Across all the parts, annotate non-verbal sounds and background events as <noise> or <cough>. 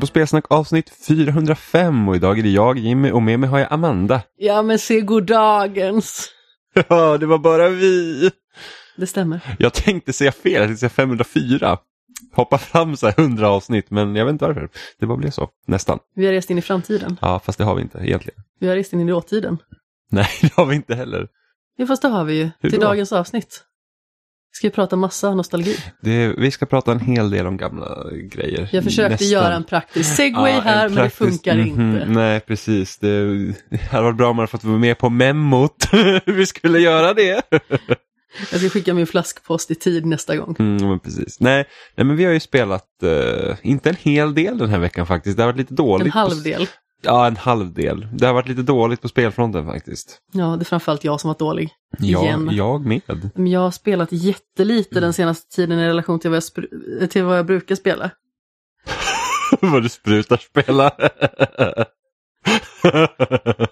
Lyssnar på Spelsnack avsnitt 405 och idag är det jag, Jimmy och med mig har jag Amanda. Ja men se goddagens. <laughs> Ja, det var bara vi. Det stämmer. Jag tänkte säga fel, jag tänkte säga 504. Hoppa fram så här 100 avsnitt, men jag vet inte varför. Det bara blev så, nästan. Vi har rest in i framtiden. Ja, fast det har vi inte egentligen. Vi har rest in i dåtiden. Nej, <laughs> det har vi inte heller. Ja fast det har vi ju. Hur till då? dagens avsnitt. Ska vi prata massa nostalgi. Det, vi ska prata en hel del om gamla grejer. Jag försökte Nästan. göra en praktisk segway Ja, här men det praktisk- funkar mhm, inte. Nej, precis. Det, det hade varit bra om man hade fått vara med på memot. <laughs> vi skulle göra det. Jag ska skicka min flaskpost i tid nästa gång. Mm, men precis. Nej, nej, men vi har ju spelat, eh, inte en hel del den här veckan faktiskt. Det har varit lite dåligt. En halv del. Ja, en halv del. Det har varit lite dåligt på spelfronten faktiskt. Ja, det är framförallt jag som varit dålig. Jag, Igen. jag med. Men jag har spelat jättelite den senaste tiden i relation till vad jag, till vad jag brukar spela. <laughs> Vad du sprutar spela. <laughs>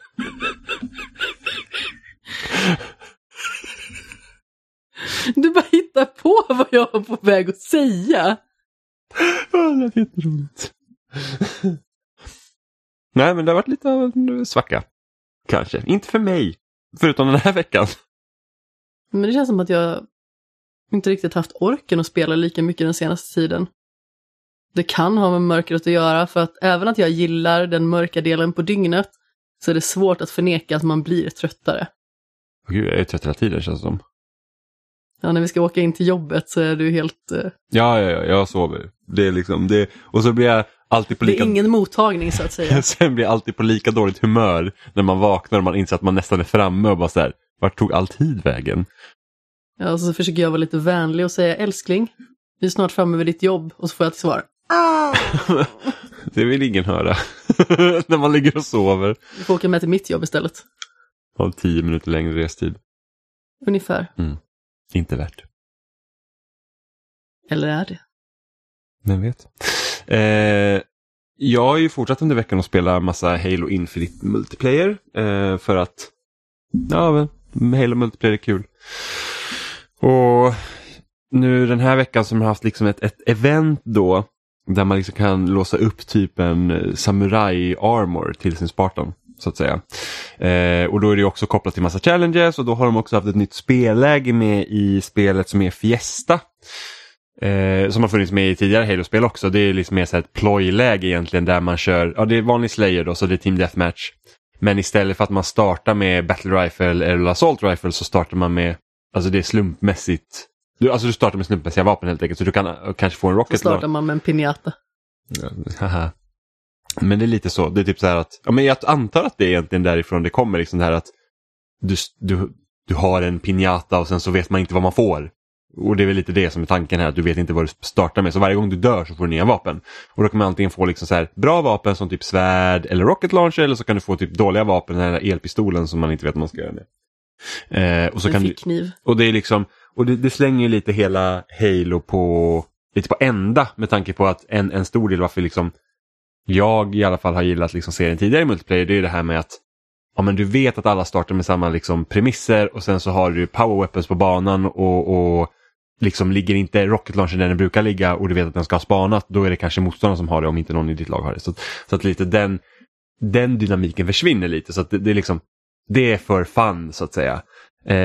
Du bara hittar på vad jag var på väg att säga. Ja, det lät jätteroligt. Nej, men det har varit lite av en svacka. Kanske. Inte för mig. Förutom den här veckan. Men det känns som att jag inte riktigt haft orken att spela lika mycket den senaste tiden. Det kan ha med mörkret att göra för att även att jag gillar den mörka delen på dygnet så är det svårt att förneka att man blir tröttare. Gud, jag är trött hela tiden känns det som. Ja, när vi ska åka in till jobbet så är du helt... eh, Ja, ja, ja, jag sover. Det är liksom det. Och så blir jag alltid på Det lika... är ingen mottagning så att säga. <laughs> Sen blir jag alltid på lika dåligt humör när man vaknar och man inser att man nästan är framme och bara så här, vart tog all tid vägen? Ja, och så försöker jag vara lite vänlig och säga älskling, vi är snart framme vid ditt jobb och så får jag till svar. <laughs> Det vill ingen höra. <laughs> när man ligger och sover. Du får åka med till mitt jobb istället. Har tio minuter längre restid. Ungefär. Inte värt. Eller är det? Vem vet? <laughs> Eh, jag har ju fortsatt under veckan att spela massa Halo Infinite Multiplayer. Eh, för att ja, Halo Multiplayer är kul. Och nu den här veckan som har haft liksom ett, ett event då. Där man liksom kan låsa upp typ en eh, samurai armor till sin Spartan. Så att säga. Eh, och då är det också kopplat till massa challenges och då har de också haft ett nytt spelläge med i spelet som är Fiesta. Eh, som har funnits med i tidigare Halo-spel också. Det är liksom mer så ett plojläge egentligen där man kör, ja det är vanlig Slayer då, så det är Team Deathmatch. Men istället för att man startar med Battle Rifle eller Assault Rifle så startar man med, alltså det är slumpmässigt. Du, alltså du startar med slumpmässiga vapen helt enkelt så du kan kanske få en Så rocket startar man med en pinjata. Ja, haha. Men det är lite så, det är typ så här att, ja men jag antar att det är egentligen därifrån det kommer liksom det här att du, du, du har en pinjata och sen så vet man inte vad man får. Och det är väl lite det som är tanken här, att du vet inte vad du startar med. Så varje gång du dör så får du nya vapen. Och då kan man antingen få liksom så här bra vapen som typ svärd eller rocket launcher eller så kan du få typ dåliga vapen, den här elpistolen som man inte vet vad man ska göra med. Eh, och så En kan du, fickkniv. och det är liksom, och det, det slänger ju lite hela Halo på, lite på ända med tanke på att en, en stor del varför liksom jag i alla fall har gillat liksom serien tidigare i multiplayer det är det här med att ja, men du vet att alla startar med samma liksom premisser och sen så har du power weapons på banan och, och liksom ligger inte rocket launcher där den brukar ligga och du vet att den ska ha spanat då är det kanske motståndaren som har det om inte någon i ditt lag har det. Så, så att lite den, den dynamiken försvinner lite så att det, det är liksom det är för fun så att säga. Eh,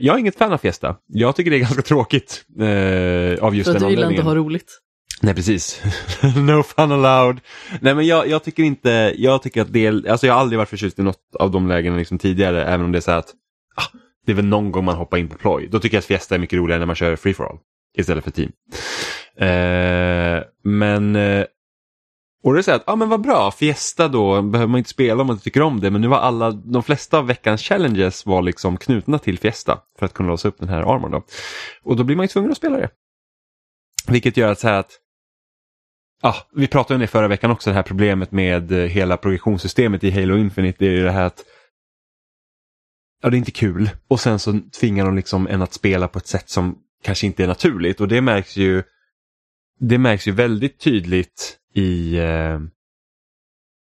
jag är inget fan av Fiesta. Jag tycker det är <laughs> ganska tråkigt. Eh, av just För att du gillar inte att ha roligt. Nej precis. <laughs> no fun allowed. Nej men jag, jag tycker inte, jag tycker att det alltså jag har aldrig varit förtjust i något av de lägena liksom tidigare även om det är så här att ah, det är väl någon gång man hoppar in på ploj. Då tycker jag att Fiesta är mycket roligare när man kör free for all istället för team. Eh, men eh, och det är så här att, ja ah, men vad bra, Fiesta då behöver man inte spela om man inte tycker om det men nu var alla, de flesta av veckans challenges var liksom knutna till Fiesta för att kunna låsa upp den här armorn då. Och då blir man ju tvungen att spela det. Vilket gör att så här att Ah, vi pratade om det förra veckan också, det här problemet med eh, hela progressionssystemet i Halo Infinite. Det är ju det här att ja, det är inte kul. Och sen så tvingar de liksom en att spela på ett sätt som kanske inte är naturligt. Och det märks ju det märks ju väldigt tydligt i eh,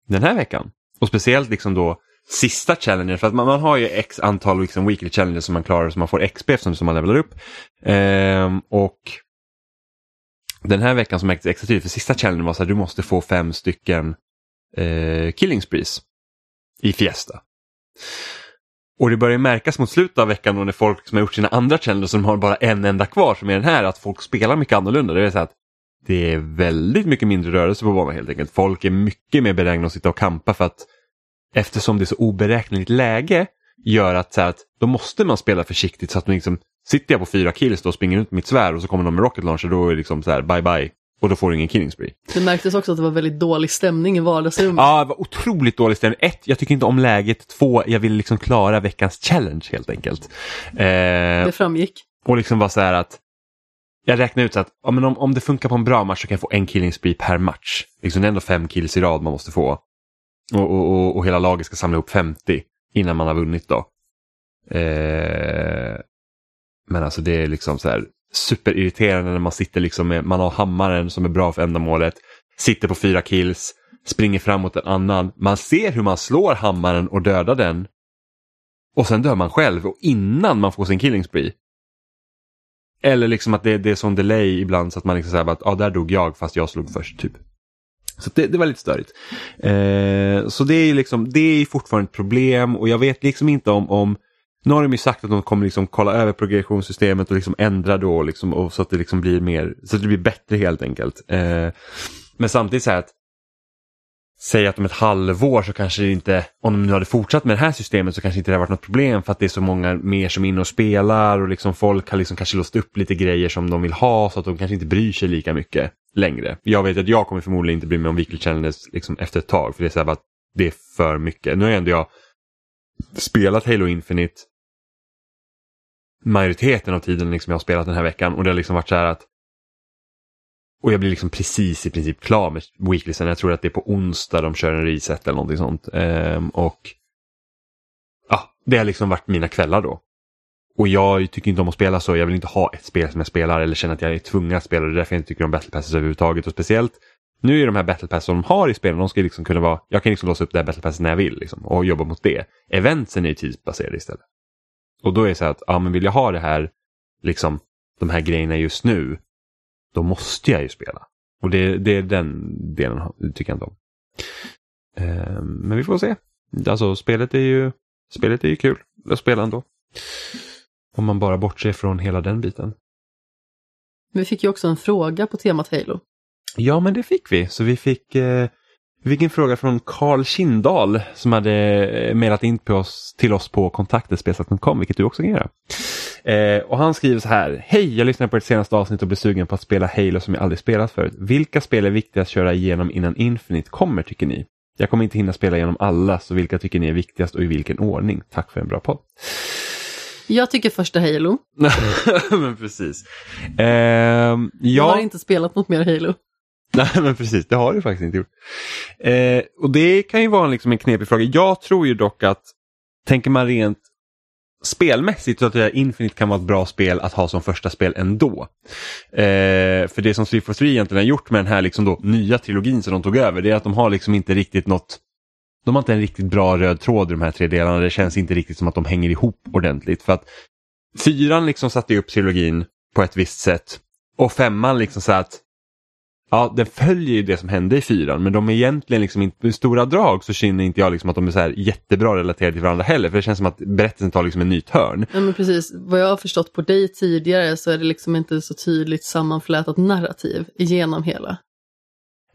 den här veckan. Och speciellt liksom då sista challengen, för att man, man har ju x antal liksom weekly challenges som man klarar så man får XP som, som man levelar upp. Eh, och den här veckan som märktes extra tydligt, för sista challengen var så att du måste få fem stycken eh, killing sprees i Fiesta. Och det börjar märkas mot slutet av veckan då när folk som har gjort sina andra challenges som har bara en enda kvar som är den här, att folk spelar mycket annorlunda. Det vill säga att det är väldigt mycket mindre rörelse på banan helt enkelt. Folk är mycket mer benägna att sitta och kampa för att eftersom det är så oberäkneligt läge gör att, så här, att då måste man spela försiktigt så att man liksom sitter jag på fyra kills då och springer runt med mitt svärd och så kommer de med rocket launcher då är det liksom så här bye bye och då får du ingen killing spree. Det märktes också att det var väldigt dålig stämning i vardagsrummet. Ja, det var otroligt dålig stämning. Ett, jag tycker inte om läget. Två, jag vill liksom klara veckans challenge helt enkelt. Eh, Det framgick. och liksom var så här att jag räknar ut så att ja, men om, om det funkar på en bra match så kan jag få en killing spree per match. Liksom det är ändå fem kills i rad man måste få. Och, och, och, och hela laget ska samla ihop 50 innan man har vunnit då. Eh, men alltså det är liksom så här superirriterande när man sitter liksom med, man har hammaren som är bra för ändamålet, sitter på fyra kills, springer fram mot en annan, man ser hur man slår hammaren och dödar den och sen dör man själv och innan man får sin killing spree. Eller liksom att det, det är sån delay ibland så att man liksom säger att ah, där dog jag fast jag slog först. typ. Så det, det var lite störigt. Eh, så det är liksom, det är fortfarande ett problem och jag vet liksom inte om, om nu har de ju sagt att de kommer liksom kolla över progressionssystemet och liksom ändra då liksom, och så att det liksom blir mer, så att det blir bättre helt enkelt. Eh, men samtidigt så här att Säg att om ett halvår så kanske det inte, om de nu hade fortsatt med det här systemet så kanske inte det hade varit något problem för att det är så många mer som är inne och spelar och liksom folk har liksom kanske låst upp lite grejer som de vill ha så att de kanske inte bryr sig lika mycket längre. Jag vet att jag kommer förmodligen inte bry mig om weekly challenges liksom efter ett tag för det är så här att det är för mycket. Nu har ändå jag spelat Halo Infinite majoriteten av tiden liksom jag har spelat den här veckan och det har liksom varit så här att och jag blir liksom precis i princip klar med weeklysen. Jag tror att det är på onsdag de kör en reset eller någonting sånt. Ehm, och ja, det har liksom varit mina kvällar då. Och jag tycker inte om att spela så. Jag vill inte ha ett spel som jag spelar eller känna att jag är tvungen att spela. Det är därför jag inte tycker om battle passes överhuvudtaget. Och speciellt nu är de här battle passes som de har i spelen, de ska liksom kunna vara, jag kan liksom låsa upp det här battle passet när jag vill liksom, och jobba mot det. Eventsen är ju tidsbaserade istället. Och då är det så här att, ja men vill jag ha det här, liksom, de här grejerna just nu, då måste jag ju spela. Och det, det är den delen tycker jag inte om. Ehm, men vi får se. Alltså spelet är ju, spelet är ju kul att spela ändå. Om man bara bortser från hela den biten. Vi fick ju också en fråga på temat Halo. Ja, men det fick vi. Så vi fick, eh, vi fick en fråga från Carl Kindahl som hade eh, mejlat in på oss, till oss på kontaktespelsat.com, vilket du också kan göra. Eh, och han skriver så här. Hej, jag lyssnade på ert senaste avsnitt och blev sugen på att spela Halo som jag aldrig spelat förut. Vilka spel är viktiga att köra igenom innan Infinite kommer tycker ni? Jag kommer inte hinna spela igenom alla, så vilka tycker ni är viktigast och i vilken ordning? Tack för en bra podd. Jag tycker första Halo. <laughs> men precis. Jag ja. har inte spelat något mer Halo. <laughs> Nej men precis, det har du faktiskt inte gjort. Eh, och det kan ju vara liksom en knepig fråga. Jag tror ju dock att, tänker man rent spelmässigt så att jag Infinite kan vara ett bra spel att ha som första spel ändå. Eh, för det som 343 egentligen har gjort med den här liksom då, nya trilogin som de tog över, det är att de har liksom inte riktigt något de har inte en riktigt bra röd tråd i de här tre delarna. Det känns inte riktigt som att de hänger ihop ordentligt. För att fyran liksom satte upp trilogin på ett visst sätt. Och femman liksom så att Ja, den följer ju det som hände i fyran men de är egentligen liksom inte, i stora drag så känner inte jag liksom att de är så jättebra relaterade till varandra heller för det känns som att berättelsen tar liksom en ny törn. Ja, men precis. Vad jag har förstått på dig tidigare så är det liksom inte så tydligt sammanflätat narrativ igenom hela.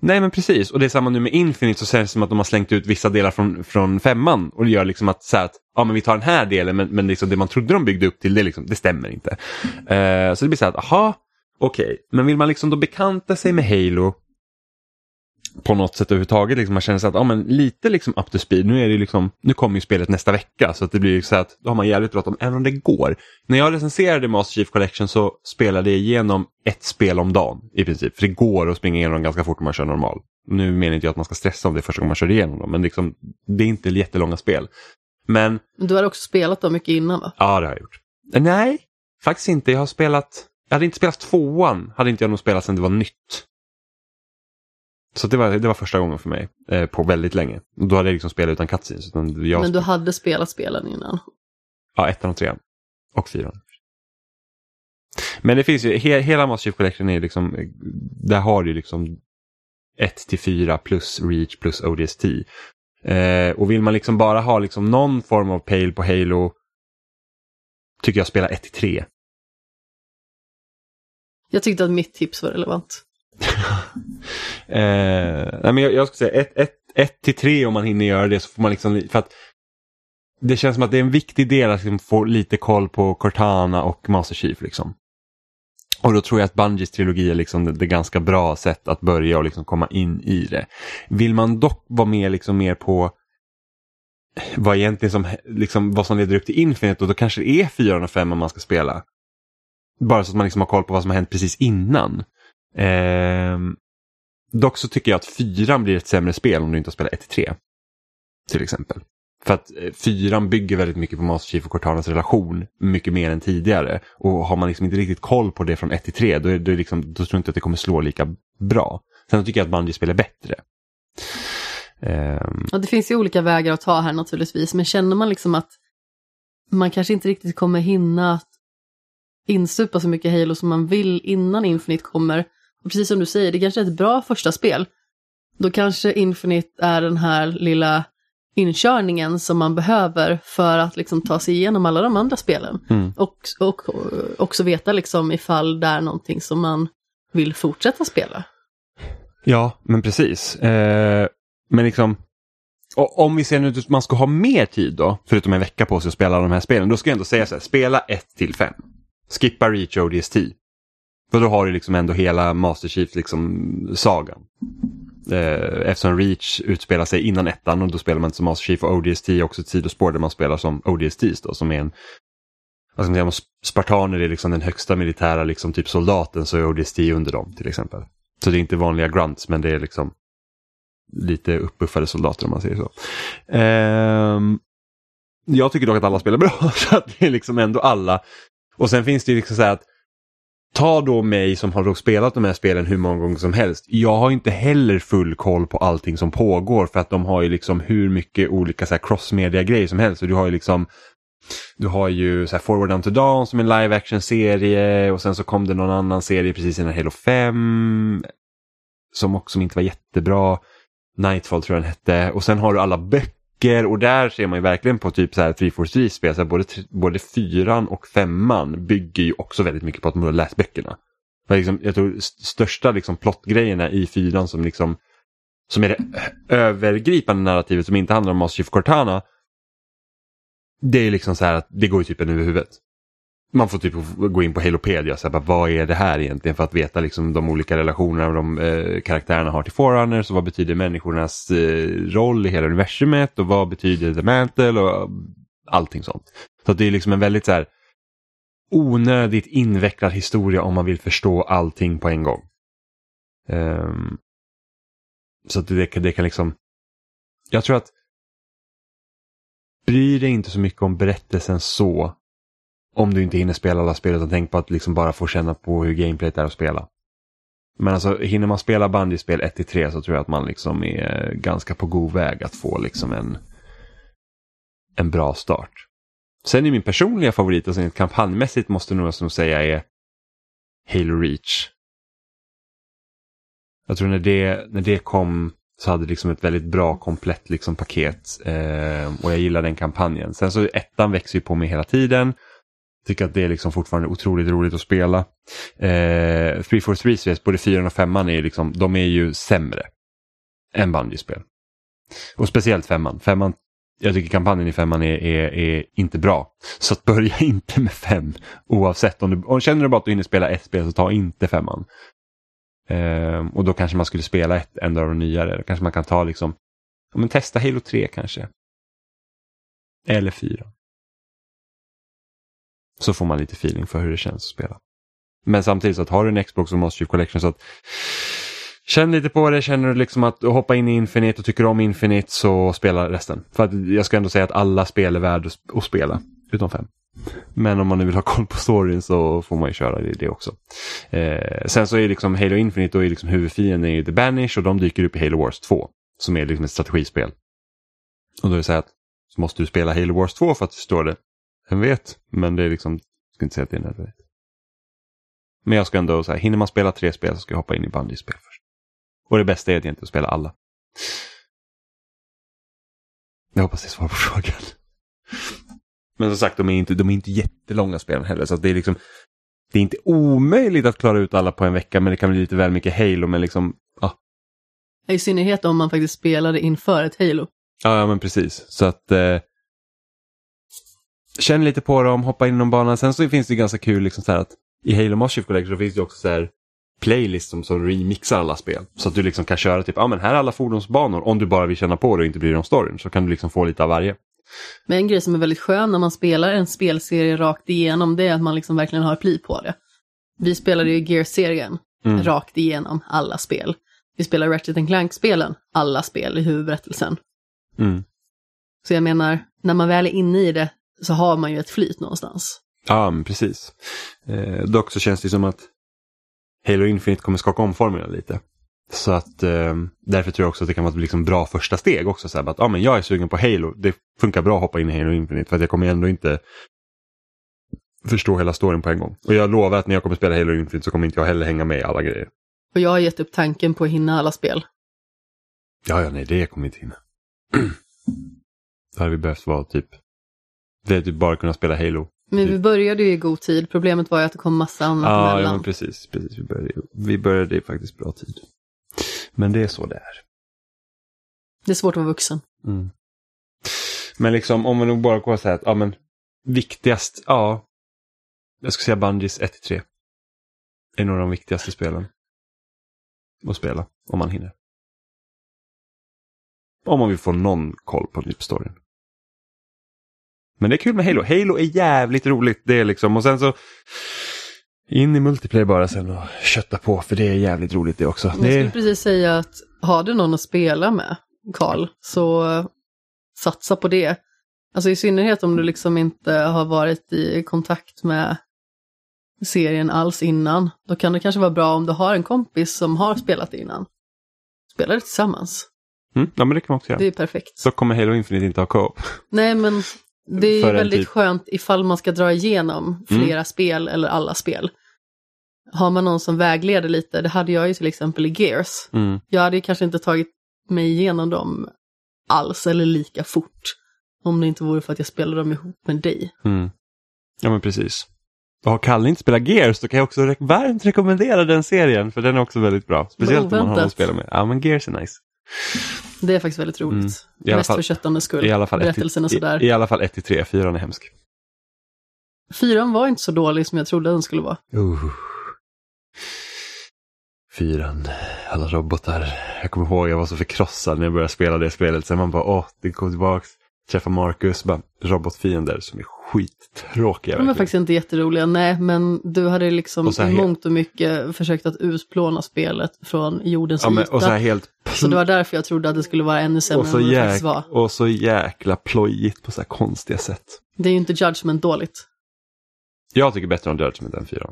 Nej men precis och det är samma nu med Infinite så känns det som att de har slängt ut vissa delar från, från femman och det gör liksom att, så att ja men vi tar den här delen men, men liksom det man trodde de byggde upp till det, liksom, det stämmer inte. Eh, så det blir så här att aha, okej, okay. men vill man liksom då bekanta sig med Halo på något sätt överhuvudtaget. Liksom man känner sig att ja, men lite liksom up to speed. Nu, är det liksom, nu kommer ju spelet nästa vecka så att det blir så att då har man jävligt bråttom även om det går. När jag recenserade Master Chief Collection så spelade jag igenom ett spel om dagen i princip. För det går att springa igenom ganska fort om man kör normal. Nu menar inte jag att man ska stressa om det första gången man kör igenom dem men liksom, det är inte jättelånga spel. Men... Men du har också spelat dem mycket innan va? Ja det har jag gjort. Nej, faktiskt inte. Jag har spelat jag hade inte spelat tvåan, hade inte jag nog spelat sedan det var nytt. Så det var, det var första gången för mig eh, på väldigt länge. Och då hade jag liksom spelat utan cutscenes. Utan jag Men du hade spelat spelen innan? Ja, ettan och trean. Och fyran. Men det finns ju, he, hela Master Chief Collection är liksom, där har du liksom 1 till 4 plus Reach plus ODST. Eh, och vill man liksom bara ha liksom någon form av pale på Halo tycker jag spela 1 till 3. Jag tyckte att mitt tips var relevant. <laughs> eh, nej men jag, jag skulle säga 1 ett, ett, ett till 3 om man hinner göra det så får man liksom, för att det känns som att det är en viktig del att liksom få lite koll på Cortana och Master Chief. Liksom. Och då tror jag att Bungies trilogi är liksom det, det ganska bra sätt att börja och liksom komma in i det. Vill man dock vara med liksom mer på vad egentligen som, liksom, vad som leder upp till Infinite och då kanske det är 4 och 5 man ska spela. Bara så att man liksom har koll på vad som har hänt precis innan. Eh, dock så tycker jag att fyran blir ett sämre spel om du inte har spelat 1-3. Till exempel. För att eh, fyran bygger väldigt mycket på Master Chief och Cortanas relation mycket mer än tidigare. Och har man liksom inte riktigt koll på det från 1 till 3 då, är det liksom, då tror jag inte att det kommer slå lika bra. Sen tycker jag att Bungie spelar bättre. Um... Ja, det finns ju olika vägar att ta här naturligtvis, men känner man liksom att man kanske inte riktigt kommer hinna att instupa så mycket Halo som man vill innan Infinite kommer. Och precis som du säger, det kanske är ett bra första spel. Då kanske Infinite är den här lilla inkörningen som man behöver för att liksom ta sig igenom alla de andra spelen. Mm. Och, och, och också veta liksom ifall det är någonting som man vill fortsätta spela. Ja, men precis. Eh, men liksom, om vi ser nu att man ska ha mer tid då, förutom en vecka på sig att spela de här spelen, då ska jag ändå säga så här, spela 1 till 5. Skippa Reach ODST. För då har du liksom ändå hela Master Chief liksom sagan. Eh, eftersom Reach utspelar sig innan ettan och då spelar man inte som Master Chief och ODST är också ett sidospår där man spelar som ODSTs då som är en vad ska man säga, Spartaner är liksom den högsta militära liksom typ soldaten så är ODST under dem till exempel. Så det är inte vanliga grunts men det är liksom lite uppbuffade soldater om man säger så. Eh, jag tycker dock att alla spelar bra <laughs> så att det är liksom ändå alla. Och sen finns det ju liksom så här att ta då mig som har spelat de här spelen hur många gånger som helst. Jag har inte heller full koll på allting som pågår för att de har ju liksom hur mycket olika så här crossmedia grejer som helst. Och du har ju liksom du har ju så här Forward Down to Dawn som en live action serie och sen så kom det någon annan serie precis innan Halo 5 som också inte var jättebra. Nightfall tror jag den hette och sen har du alla böcker böcker och där ser man ju verkligen på typ så här 343-spel, så både, både fyran och femman bygger ju också väldigt mycket på att man har läst böckerna. För liksom, jag tror största liksom plottgrejerna i fyran som liksom som är det övergripande narrativet som inte handlar om Master Chief Cortana. Det är liksom så här att det går ju typ en över huvudet man får typ gå in på Halopedia, så här, bara, vad är det här egentligen för att veta liksom, de olika relationerna de eh, karaktärerna har till Forerunners och vad betyder människornas eh, roll i hela universumet och vad betyder The Mantle och allting sånt. Så det är liksom en väldigt så här, onödigt invecklad historia om man vill förstå allting på en gång. Um, så det, det kan liksom, jag tror att bryr dig inte så mycket om berättelsen så om du inte hinner spela alla spel utan tänk på att liksom bara få känna på hur gameplayet är att spela. Men alltså hinner man spela bandyspel 1-3 så tror jag att man liksom är ganska på god väg att få liksom en, en bra start. Sen är min personliga favorit, alltså kampanjmässigt måste nog som säga är Halo Reach. Jag tror när det, när det kom så hade det liksom ett väldigt bra komplett liksom paket eh, och jag gillar den kampanjen. Sen så ettan växer ju på mig hela tiden Tycker att det är liksom fortfarande otroligt roligt att spela. Eh, 343 Space, både 4 och 5 är liksom, de är ju sämre än Bungie-spel. Och speciellt 5 femman jag tycker kampanjen i femman är, är, är, inte bra. Så att börja <laughs> inte med fem oavsett. Om du om känner du bara att du hinner spela ett spel så ta inte femman. Eh, och då kanske man skulle spela ett ändå av de nyare. Då kanske man kan ta liksom, ja, men testa Halo 3 kanske. Eller 4. Så får man lite feeling för hur det känns att spela. Men samtidigt så att har du en Xbox och Master Chief Collection så att Känn lite på det, känner du liksom att hoppa in i Infinite och tycker om Infinite så spela resten. För att jag ska ändå säga att alla spel är värda att spela, utom fem. Men om man nu vill ha koll på storyn så får man ju köra det, det också. Eh, sen så är liksom Halo Infinite då är liksom huvudfienden är The Banish och de dyker upp i Halo Wars 2. Som är liksom ett strategispel. Och då är det så att så måste du spela Halo Wars 2 för att förstå det. Vem vet, men det är liksom, jag ska inte säga att det är nödvändigt. Men jag ska ändå, så här, hinner man spela tre spel så ska jag hoppa in i Bungies spel först. Och det bästa är att spela alla. Jag hoppas det är svar på frågan. Men som sagt, de är inte, de är inte jättelånga spelen heller. Så det är liksom det är inte omöjligt att klara ut alla på en vecka men det kan bli lite väl mycket Halo. Men liksom, ja. I synnerhet om man faktiskt spelade inför ett Halo. Ja, ja men precis. Så att eh, känn lite på dem, hoppa in i någon bana. Sen så finns det ganska kul liksom så att i Halo Master Chief Collection så finns det också så här playlist som, som remixar alla spel. Så att du liksom kan köra typ, ja ah, men här är alla fordonsbanor. Om du bara vill känna på det och inte bryr dig om storyn så kan du liksom få lite av varje. Men en grej som är väldigt skön när man spelar en spelserie rakt igenom det är att man liksom verkligen har pli på det. Vi spelade ju Gear-serien mm. rakt igenom alla spel. Vi spelar Ratchet Clank-spelen, alla spel i huvudberättelsen. Mm. Så jag menar, när man väl är inne i det så har man ju ett flyt någonstans. Ja, men precis. Eh, dock så känns det som att Halo Infinite kommer skaka om formerna lite. Så att eh, därför tror jag också att det kan vara ett liksom bra första steg också. Så här, att ja, men jag är sugen på Halo, det funkar bra att hoppa in i Halo Infinite för att jag kommer ändå inte förstå hela storyn på en gång. Och jag lovar att när jag kommer spela Halo Infinite så kommer inte jag heller hänga med i alla grejer. Och jag har gett upp tanken på att hinna alla spel. Ja, ja, nej, det kommer inte hinna. <clears throat> Då hade vi behövt vara typ, det är typ bara kunna spela Halo men vi började ju i god tid. Problemet var ju att det kom massa annat ja, emellan. Ja, men precis. precis. Vi, började, vi började i faktiskt bra tid. Men det är så det är. Det är svårt att vara vuxen. Mm. Men liksom om man nog bara går så här att, ja men viktigast, ja. Jag skulle säga Bungies 1-3. Är nog de viktigaste spelen. Att spela, om man hinner. Om man vill få någon koll på storyn. Men det är kul med Halo. Halo är jävligt roligt. Det är liksom, och sen så in i multiplayer bara sen och kötta på för det är jävligt roligt det också. Jag skulle är... precis säga att har du någon att spela med, Karl, så satsa på det. Alltså i synnerhet om du liksom inte har varit i kontakt med serien alls innan. Då kan det kanske vara bra om du har en kompis som har spelat innan. Spela det tillsammans. Mm, ja men det kan man också göra. Det är perfekt. Så kommer Halo Infinite inte ha co-op. Nej men det är väldigt typ... skönt ifall man ska dra igenom mm. flera mm. spel eller alla spel. Har man någon som vägleder lite, det hade jag ju till exempel i Gears. Mm. Jag hade ju kanske inte tagit mig igenom dem alls eller lika fort. Om det inte vore för att jag spelade dem ihop med dig. Mm. Ja men precis. Och har Kalle inte spelat Gears då kan jag också varmt rekommendera den serien för den är också väldigt bra. Speciellt om man har någon att spela med. Ja men Gears är nice. Det är faktiskt väldigt roligt. Mm. Mest fall, för köttandets skull. I alla fall Berättelsen och sådär. I, I alla fall 1 till 3, 4 är hemsk. Fyran var inte så dålig som jag trodde den skulle vara. Uh. Fyran, alla robotar. Jag kommer ihåg jag var så förkrossad när jag började spela det spelet. Sen man bara, åh, det går tillbaks. Träffa Marcus, bara robotfiender som är skittråkiga. De är faktiskt inte jätteroliga, nej, men du hade liksom i mångt och mycket försökt att utplåna spelet från jordens ja, men, yta. Och så, helt... så det var därför jag trodde att det skulle vara ännu sämre än vad det faktiskt var. Och så jäkla plojigt på så här konstiga sätt. Det är ju inte Judgment dåligt. Jag tycker bättre om Judgment än 4.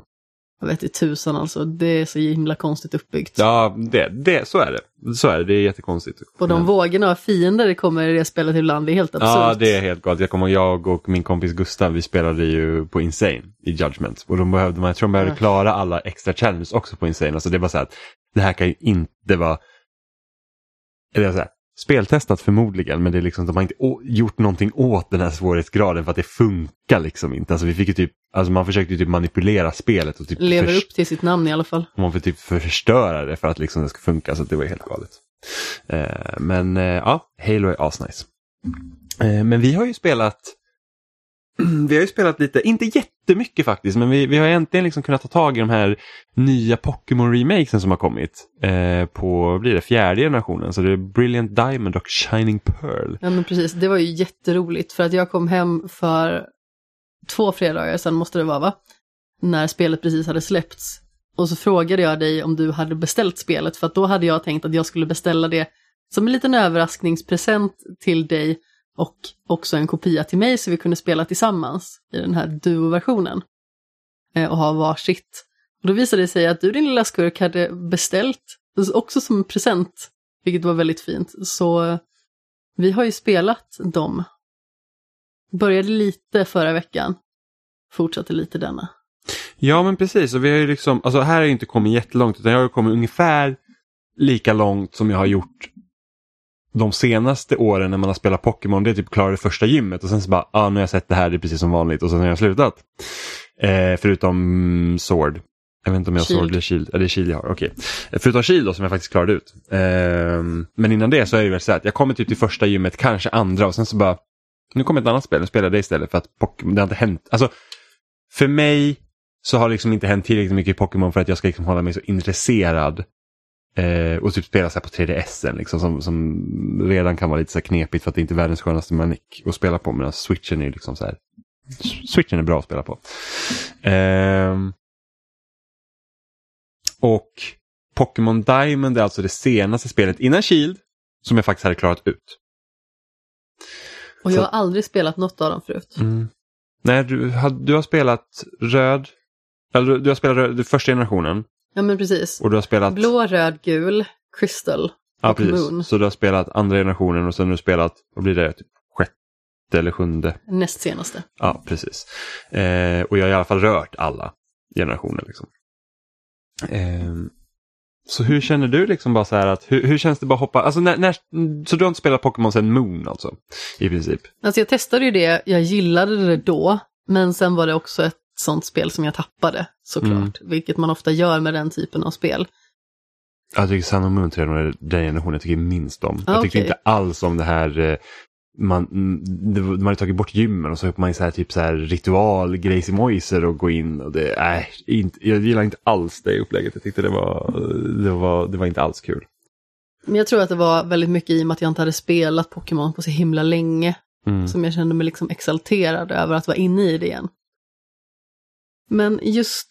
Jag vet inte tusan alltså, det är så himla konstigt uppbyggt. Ja, det, det, så är det. Så är det, det är jättekonstigt. Och de vågorna av fiender det kommer i det spelet ibland, det är helt absurt. Ja, det är helt galet. Jag kommer jag och min kompis Gustav, vi spelade ju på Insane i Judgment. Och de behövde, jag tror de behövde klara alla extra challenges också på Insane. Alltså det var så här att det här kan ju inte vara... Eller så här, speltestat förmodligen, men det är liksom, de har inte gjort någonting åt den här svårighetsgraden för att det funkar liksom inte. Alltså vi fick typ, alltså man försökte typ manipulera spelet och typ Lever upp till sitt namn i alla fall. Man får typ förstöra det för att liksom det ska funka, så det var helt galet. Eh, men eh, ja, Halo är asnice. Eh, men vi har ju spelat <clears throat> vi har ju spelat lite, inte jättemycket faktiskt, men vi, vi har äntligen liksom kunnat ta tag i de här nya Pokémon-remakesen som har kommit eh, på, blir det, fjärde generationen. Så det är Brilliant Diamond och Shining Pearl. Ja men precis, det var ju jätteroligt för att jag kom hem för två fredagar sedan måste det vara va? När spelet precis hade släppts. Och så frågade jag dig om du hade beställt spelet för att då hade jag tänkt att jag skulle beställa det som en liten överraskningspresent till dig och också en kopia till mig så vi kunde spela tillsammans i den här duo-versionen. Eh, och ha varsitt. Och då visade det sig att du din lilla skurk hade beställt, också som en present, vilket var väldigt fint. Så eh, vi har ju spelat dem. Började lite förra veckan, fortsatte lite denna. Ja men precis, och vi har ju liksom, alltså här har jag inte kommit jättelångt utan jag har kommit ungefär lika långt som jag har gjort de senaste åren när man har spelat Pokémon. Det är typ klara det första gymmet och sen så bara, ah, nu har jag sett det här, det är precis som vanligt och sen har jag slutat. Eh, förutom Sword. Jag vet inte om jag har Sword eller Shield. Ja, det är Shield jag har, okej. Okay. Förutom Shield då, som jag faktiskt klarade ut. Eh, men innan det så är det väl så att jag kommer typ till första gymmet, kanske andra och sen så bara, nu kommer ett annat spel, nu spelar jag det istället för att Pokémon, det har inte hänt. Alltså, för mig så har det liksom inte hänt tillräckligt mycket i Pokémon för att jag ska liksom hålla mig så intresserad. Eh, och typ spela så på 3DS liksom, som, som redan kan vara lite så knepigt för att det inte är världens skönaste manick att spela på. Medan switchen är liksom så här. Switchen är bra att spela på. Eh, och Pokémon Diamond är alltså det senaste spelet innan Shield som jag faktiskt hade klarat ut. Och jag har aldrig spelat något av dem förut. Mm. Nej, du, du har spelat röd, eller du har spelat röd, första generationen. Ja men precis. Och du har spelat... Blå, röd, gul, crystal Ja precis, moon. så du har spelat andra generationen och sen har du spelat, vad blir det, typ sjätte eller sjunde? Näst senaste. Ja precis. Eh, och jag har i alla fall rört alla generationer. Liksom. Eh, så hur känner du liksom bara så här att, hur, hur känns det bara hoppa, alltså när, när, så du har inte spelat Pokémon sen Moon alltså? I princip? Alltså jag testade ju det, jag gillade det då, men sen var det också ett sånt spel som jag tappade såklart, mm. vilket man ofta gör med den typen av spel. Jag tycker Sun och 3 är den generationen jag tycker minst om. Ah, jag tycker okay. inte alls om det här eh, man, man har tagit bort gymmen och så hoppar man så här, typ så här ritual, Gracie Moiser och gå in. Och det, äh, inte, jag gillar inte alls det upplägget. Jag tyckte det var, det var, det var inte alls kul. Men jag tror att det var väldigt mycket i och med att jag inte hade spelat Pokémon på så himla länge. Mm. Som jag kände mig liksom exalterad över att vara inne i det igen. Men just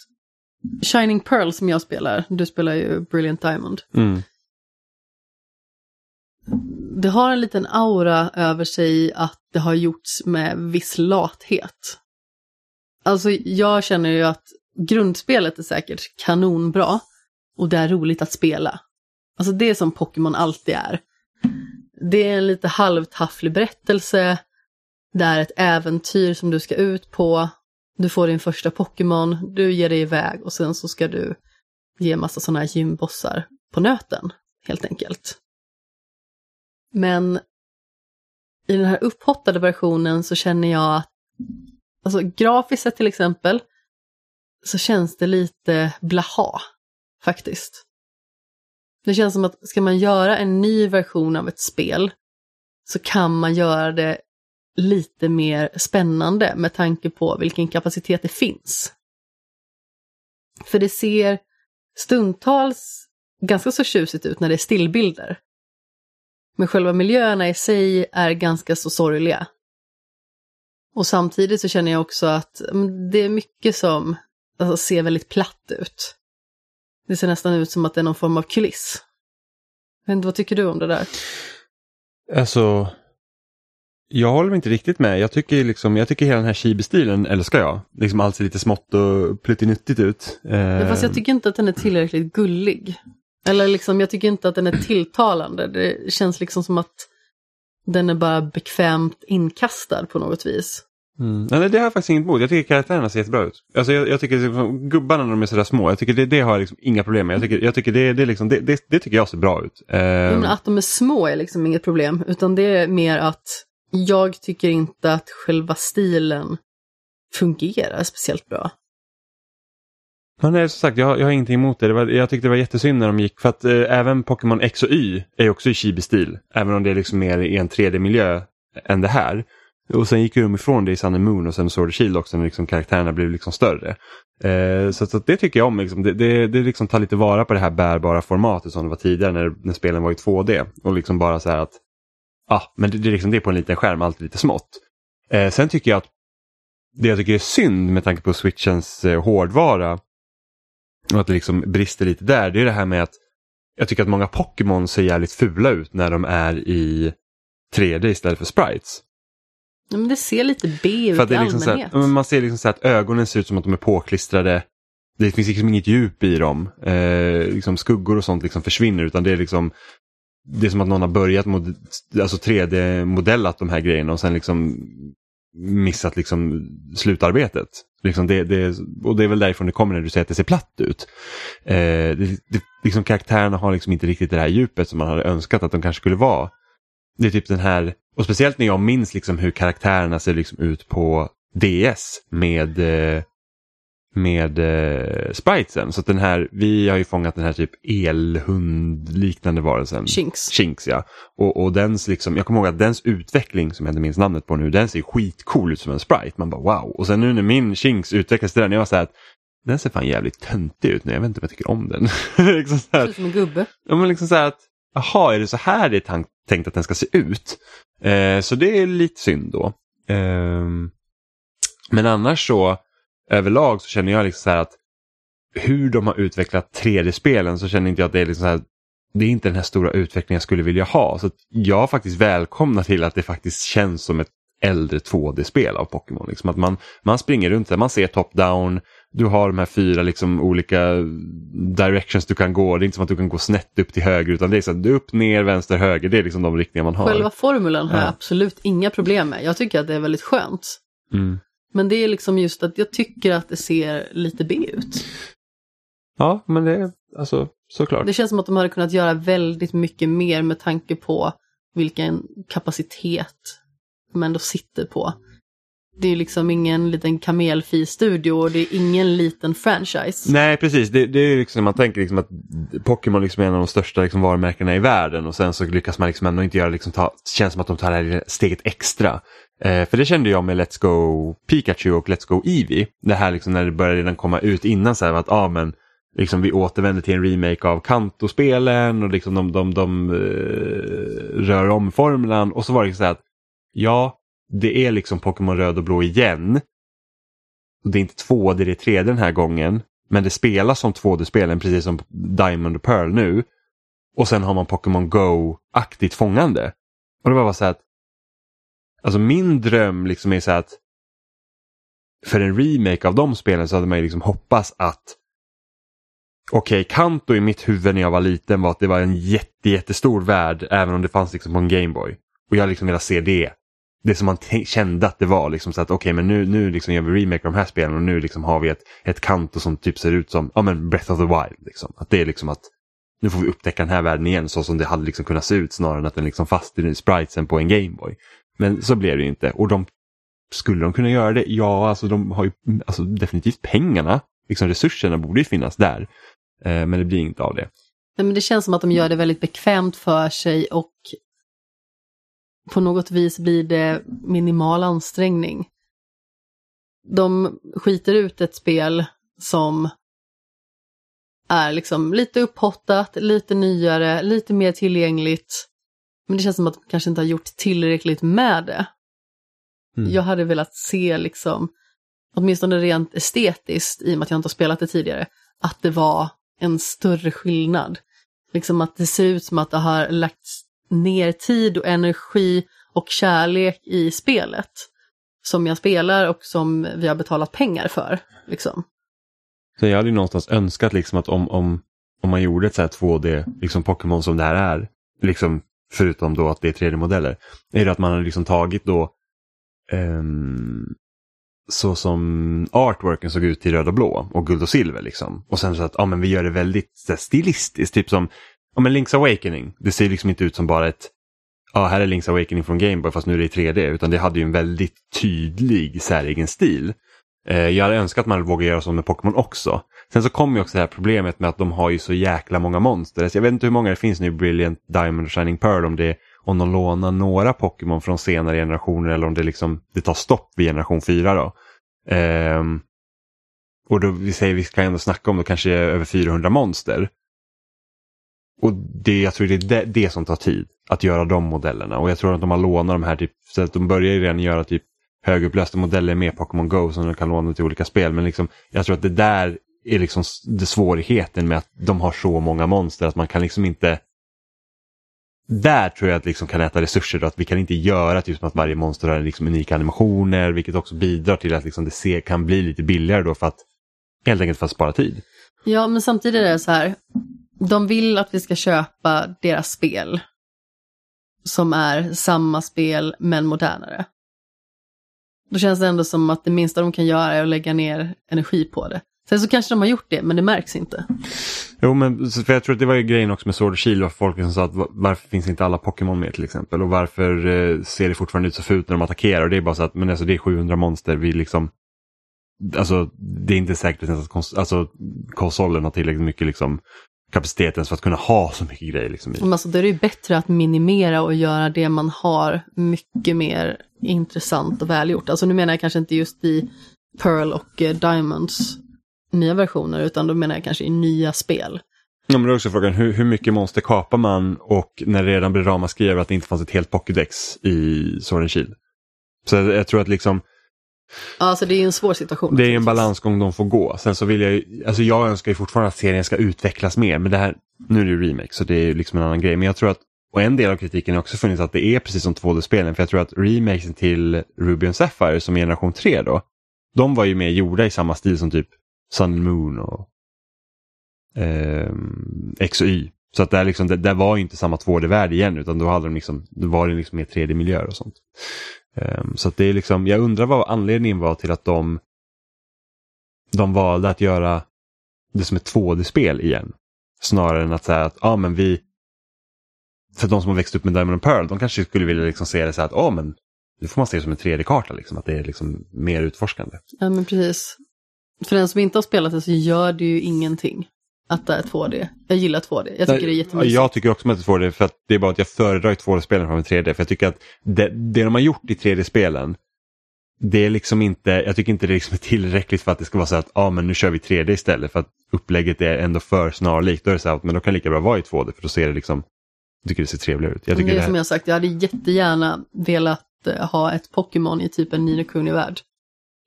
Shining Pearl som jag spelar, du spelar ju Brilliant Diamond. Mm det har en liten aura över sig att det har gjorts med viss lathet. Alltså jag känner ju att grundspelet är säkert kanonbra och det är roligt att spela. Alltså det är som Pokémon alltid är. Det är en lite halvtafflig berättelse. Det är ett äventyr som du ska ut på. Du får din första Pokémon, du ger dig iväg och sen så ska du ge massa sådana här gymbossar på nöten, helt enkelt. Men i den här upphottade versionen så känner jag att, alltså grafiskt sett till exempel, så känns det lite blaha, faktiskt. Det känns som att ska man göra en ny version av ett spel så kan man göra det lite mer spännande med tanke på vilken kapacitet det finns. För det ser stundtals ganska så tjusigt ut när det är stillbilder. Men själva miljöerna i sig är ganska så sorgliga. Och samtidigt så känner jag också att mm, det är mycket som alltså, ser väldigt platt ut. Det ser nästan ut som att det är någon form av kuliss. Men vad tycker du om det där? Alltså, jag håller inte riktigt med. Jag tycker, liksom, jag tycker hela den här chibi-stilen älskar jag. Liksom allt ser lite smått och pluttinuttigt ut. Ja, fast jag tycker inte att den är tillräckligt gullig. Eller liksom, jag tycker inte att den är tilltalande. Det känns liksom som att den är bara bekvämt inkastad på något vis. Mm. Nej, det har jag faktiskt inget emot. Jag tycker karaktärerna ser jättebra ut. Alltså, jag, jag tycker liksom, gubbarna när de är sådär små, jag tycker det, det har jag liksom inga problem med. Jag tycker, jag tycker det, det, liksom, det, det, det tycker jag ser bra ut. Uh... Men att de är små är liksom inget problem, utan det är mer att jag tycker inte att själva stilen fungerar speciellt bra. Ja, nej, som sagt, jag, jag har ingenting emot det. det var, jag tyckte det var jättesynd när de gick för att eh, även Pokémon X och Y är också i chibi-stil. Även om det är liksom mer i en 3D-miljö än det här. Och sen gick de ifrån det i Sun and Moon och sen Sword and Shield också när liksom karaktärerna blev liksom större. Eh, så, så det tycker jag om. Liksom. Det, det, det liksom tar lite vara på det här bärbara formatet som det var tidigare när, när spelen var i 2D. Och liksom bara så här att, ah, men det, det, liksom, det är på en liten skärm, alltid lite smått. Eh, sen tycker jag att det jag tycker är synd med tanke på switchens eh, hårdvara och att det liksom brister lite där, det är det här med att jag tycker att många Pokémon ser jävligt fula ut när de är i 3D istället för sprites. Ja, men det ser lite B ut för i liksom allmänhet. Här, man ser liksom så att ögonen ser ut som att de är påklistrade. Det finns liksom inget djup i dem. Eh, liksom skuggor och sånt liksom försvinner utan det är liksom det är som att någon har börjat mod alltså 3D-modellat de här grejerna och sen liksom missat liksom slutarbetet. Liksom det, det, och det är väl därifrån det kommer när du säger att det ser platt ut. Eh, det, det, liksom karaktärerna har liksom inte riktigt det här djupet som man hade önskat att de kanske skulle vara. Det är typ den här, och speciellt när jag minns liksom hur karaktärerna ser liksom ut på DS med eh, med eh, spritesen. Så den här, vi har ju fångat den här typ elhund-liknande varelsen. Shinx. Shinx ja. Och, och dens liksom, jag kommer ihåg att dens utveckling som jag inte minns namnet på nu, den ser skitcool ut som en sprite. Man bara wow. Och sen nu när min Shinx utvecklas till den, jag var så här att den ser fan jävligt töntig ut nu, jag vet inte om jag tycker om den. <laughs> liksom så här, som en gubbe. ja, men liksom så här att, jaha, är det så här det är tank- tänkt att den ska se ut? Eh, så det är lite synd då. Ehm, men annars så, överlag så känner jag liksom så att hur de har utvecklat 3D-spelen så känner inte jag att det är liksom så här, det är inte den här stora utvecklingen jag skulle vilja ha. Så jag faktiskt välkomnar till att det faktiskt känns som ett äldre 2D-spel av Pokémon. Liksom att man, man springer runt där, man ser top-down, du har de här fyra liksom olika directions du kan gå. Det är inte som att du kan gå snett upp till höger utan det är så att du upp, ner, vänster, höger. Det är liksom de riktningar man har. Själva formulan har jag Ja. absolut inga problem med. Jag tycker att det är väldigt skönt. Mm. Men det är liksom just att jag tycker att det ser lite B ut. Ja, men det är alltså såklart. Det känns som att de hade kunnat göra väldigt mycket mer med tanke på vilken kapacitet de ändå sitter på. Det är ju liksom ingen liten kamelfi-studio och det är ingen liten franchise. Nej, precis. Det, det är liksom, man tänker liksom att Pokémon liksom är en av de största liksom varumärkena i världen och sen så lyckas man liksom ändå inte göra, liksom ta, känns som att de tar det här steget extra. Eh, för det kände jag med Let's Go Pikachu och Let's Go Eevee. Det här liksom när det började redan komma ut innan så här att ah, men, liksom vi återvänder till en remake av Kanto-spelen och liksom de, de, de, de rör om formulan och så var det så här att ja, det är liksom Pokémon röd och blå igen. Och det är inte 2D, det är 3D den här gången. Men det spelas som 2D-spelen precis som Diamond och Pearl nu. Och sen har man Pokémon Go-aktigt fångande. Och det var bara så att Alltså min dröm liksom är så att för en remake av de spelen så hade man ju liksom hoppats att Okej, Kanto i mitt huvud när jag var liten var att det var en jätte, jättestor värld även om det fanns liksom på en Gameboy. Och jag liksom velat se det. Det som man kände att det var liksom så att okej men nu, nu liksom gör vi remake av de här spelen och nu liksom har vi ett, ett Kanto som typ ser ut som ja, men Breath of the Wild. Liksom. Att det är liksom att nu får vi upptäcka den här världen igen så som det hade liksom kunnat se ut snarare än att den liksom fast i spritesen på en Gameboy. Men så blev det ju inte och de skulle de kunna göra det? Ja, alltså de har ju alltså, definitivt pengarna. Liksom resurserna borde ju finnas där. Eh, men det blir inte av det. Nej, men det känns som att de gör det väldigt bekvämt för sig och på något vis blir det minimal ansträngning. De skiter ut ett spel som är liksom lite upphottat, lite nyare, lite mer tillgängligt. Men det känns som att de kanske inte har gjort tillräckligt med det. Mm. Jag hade velat se liksom, åtminstone rent estetiskt, i och med att jag inte har spelat det tidigare, att det var en större skillnad. Liksom att det ser ut som att det har lagts ner tid och energi och kärlek i spelet. Som jag spelar och som vi har betalat pengar för. Liksom. Så jag hade ju någonstans önskat liksom att om, om, om man gjorde ett så här 2D liksom Pokémon som det här är, liksom förutom då att det är 3D-modeller, är det att man har liksom tagit då um, så som artworken såg ut i röd och blå och guld och silver liksom. Och sen så att ja, men vi gör det väldigt så här, stilistiskt, typ som ja, men Link's Awakening. Det ser liksom inte ut som bara ett ja, här är Link's Awakening från Gameboy fast nu är det i 3D, utan det hade ju en väldigt tydlig säregen stil. Eh, jag hade önskat att man vågade göra så med Pokémon också. Sen så kommer ju också det här problemet med att de har ju så jäkla många monster. Så jag vet inte hur många det finns nu i Brilliant Diamond och Shining Pearl om det om de lånar några Pokémon från senare generationer eller om det liksom det tar stopp vid generation 4 då. Eh, och då vi säger vi ska ändå snacka om då kanske över 400 monster. Och det, jag tror det är det, det som tar tid, att göra de modellerna. Och jag tror att de har lånat de här, typ, så att de börjar ju redan göra typ högupplösta modeller med Pokémon Go som de kan låna till olika spel. Men liksom, jag tror att det där är liksom det svårigheten med att de har så många monster att man kan liksom inte där tror jag att liksom kan äta resurser då, att vi kan inte göra typ som att varje monster har liksom unika animationer vilket också bidrar till att liksom det kan bli lite billigare då för att helt enkelt för att spara tid. Ja, men samtidigt är det så här. De vill att vi ska köpa deras spel. Som är samma spel men modernare. Då känns det ändå som att det minsta de kan göra är att lägga ner energi på det. Sen så kanske de har gjort det, men det märks inte. Jo, men för jag tror att det var ju grejen också med Sword och Shield varför folk som sa att varför finns inte alla Pokémon med till exempel och varför eh, ser det fortfarande ut så fult när de attackerar och det är bara så att men alltså, det är 700 monster, vi liksom Alltså det är inte säkert att kons alltså, konsolen har tillräckligt mycket liksom, kapacitet ens för att kunna ha så mycket grejer. Liksom, Men alltså, då är det ju bättre att minimera och göra det man har mycket mer intressant och välgjort. Alltså nu menar jag kanske inte just i Pearl och eh, Diamonds nya versioner, utan då menar jag kanske i nya spel. Ja, men det är också frågan hur, hur mycket monster kapar man och när det redan blir ramaskri över att det inte fanns ett helt Pokédex i Sword and Shield. Så jag, jag tror att liksom alltså det är en svår situation. Det är en balansgång de får gå. Sen så vill jag ju, alltså jag önskar ju fortfarande att serien ska utvecklas mer. Men det här, nu är det ju remake så det är liksom en annan grej. Men jag tror att, och en del av kritiken har också funnits att det är precis som 2D-spelen. För jag tror att remakesen till Ruby and Sapphire som är generation 3 då. De var ju mer gjorda i samma stil som typ Sun and Moon och eh, X och Y. Så att där, liksom, det, där var ju inte samma 2D-värld igen utan då, hade de liksom, då var det liksom mer 3D-miljöer och sånt. Um, så att det är liksom, jag undrar vad anledningen var till att de, de valde att göra det som ett 2D-spel igen. Snarare än att säga att, ja ah, men vi, för de som har växt upp med Diamond and Pearl, de kanske skulle vilja liksom se det så här att, ja men nu får man se det som en 3D-karta, liksom, att det är liksom mer utforskande. Ja men precis. För den som inte har spelat det så gör det ju ingenting att det är 2D. Jag gillar 2D, jag tycker Nej, det är jättemysigt. Jag tycker också att det är 2D för att det är bara att jag föredrar 2D-spelen framför 3D. För jag tycker att det, det de har gjort i 3D-spelen, det är liksom inte, jag tycker inte det liksom är tillräckligt för att det ska vara så att, ah, men nu kör vi 3D istället för att upplägget är ändå för snarlikt. Då är det så här, men då kan det lika bra vara i 2D för då ser det liksom, jag tycker det ser trevligare ut. Jag tycker det är det här... som jag sagt, jag hade jättegärna velat eh, ha ett Pokémon i typ en Nino Kuni-värld.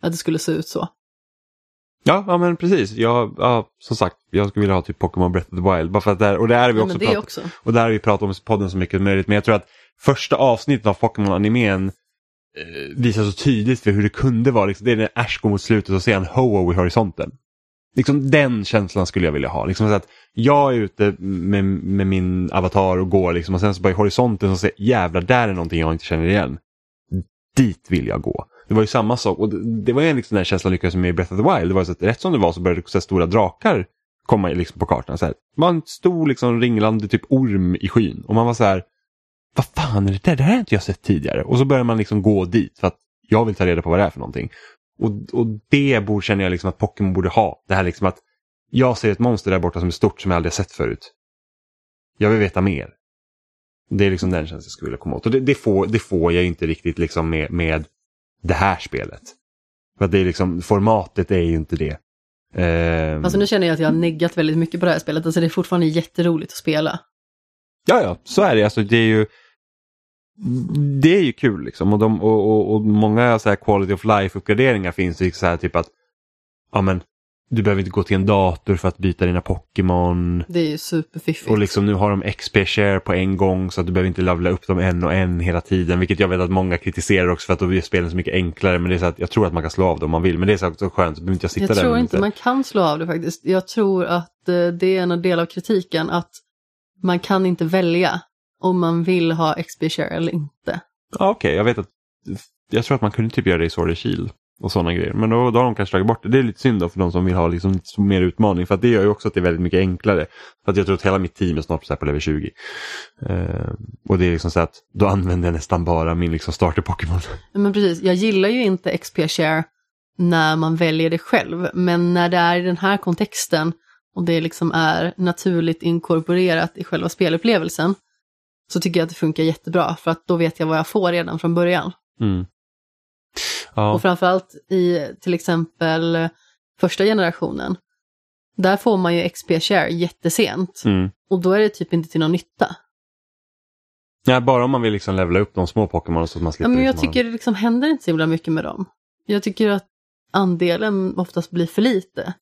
Att det skulle se ut så. Ja, ja men precis. Jag, ja, som sagt, jag skulle vilja ha typ Pokémon Breath of the Wild. Bara för att där, och det är vi också, ja, pratat, också. Och där har vi pratat om podden så mycket som möjligt. Men jag tror att första avsnittet av Pokémon-animen eh, visar så tydligt för hur det kunde vara. Liksom, det är när Ash går mot slutet och ser en Ho-Oh i horisonten. Liksom den känslan skulle jag vilja ha. Liksom så att jag är ute med, med min avatar och går liksom, och sen så bara i horisonten och ser jävlar där är någonting jag inte känner igen. Dit vill jag gå. Det var ju samma sak och det, det var ju liksom den här känslan lyckades med i Breath of the Wild. Det var så att rätt som det var så började så här, stora drakar komma liksom på kartan. Så här. Det var en stor liksom, ringlande typ orm i skyn och man var så här vad fan är det där? Det här har inte jag sett tidigare. Och så börjar man liksom gå dit för att jag vill ta reda på vad det är för någonting. Och, och det borde, känner jag liksom att Pokémon borde ha. Det här liksom att jag ser ett monster där borta som är stort som jag aldrig har sett förut. Jag vill veta mer. Det är liksom den känslan jag skulle vilja komma åt. Och det, det, får, det får jag inte riktigt liksom med, med det här spelet. För att det är liksom, formatet är ju inte det. Um... Alltså nu känner jag att jag har neggat väldigt mycket på det här spelet. Alltså det är fortfarande jätteroligt att spela. Ja, ja, så är det. Alltså det är ju det är ju kul liksom och, de, och, och, och många så här quality of life-uppgraderingar finns ju så här typ att ja men du behöver inte gå till en dator för att byta dina Pokémon. Det är ju superfiffigt. Och liksom nu har de XP-share på en gång så att du behöver inte levla upp dem en och en hela tiden. Vilket jag vet att många kritiserar också för att då blir spelen så mycket enklare. Men det är så att jag tror att man kan slå av det om man vill. Men det är så, så skönt så behöver inte jag sitta jag där. Jag tror inte man kan slå av det faktiskt. Jag tror att eh, det är en del av kritiken att man kan inte välja om man vill ha XP-share eller inte. Ja, Okej, okay. jag vet att jag tror att man kunde typ göra det i Sword Shield och sådana grejer. Men då, då har de kanske tagit bort det. Det är lite synd då för de som vill ha liksom mer utmaning. För att det gör ju också att det är väldigt mycket enklare. För att jag tror att hela mitt team är snart på, level 20. Uh, och det är liksom så att då använder jag nästan bara min liksom starter Pokémon. Men precis, jag gillar ju inte XP share när man väljer det själv. Men när det är i den här kontexten och det liksom är naturligt inkorporerat i själva spelupplevelsen så tycker jag att det funkar jättebra för att då vet jag vad jag får redan från början. Mm. Ja. Och framförallt i till exempel första generationen. Där får man ju XP-share jättesent. Mm. Och då är det typ inte till någon nytta. Ja, bara om man vill liksom levla upp de små Pokémon så att man slipper. Ja, men jag liksom tycker det liksom händer inte så himla mycket med dem. Jag tycker att andelen oftast blir för lite.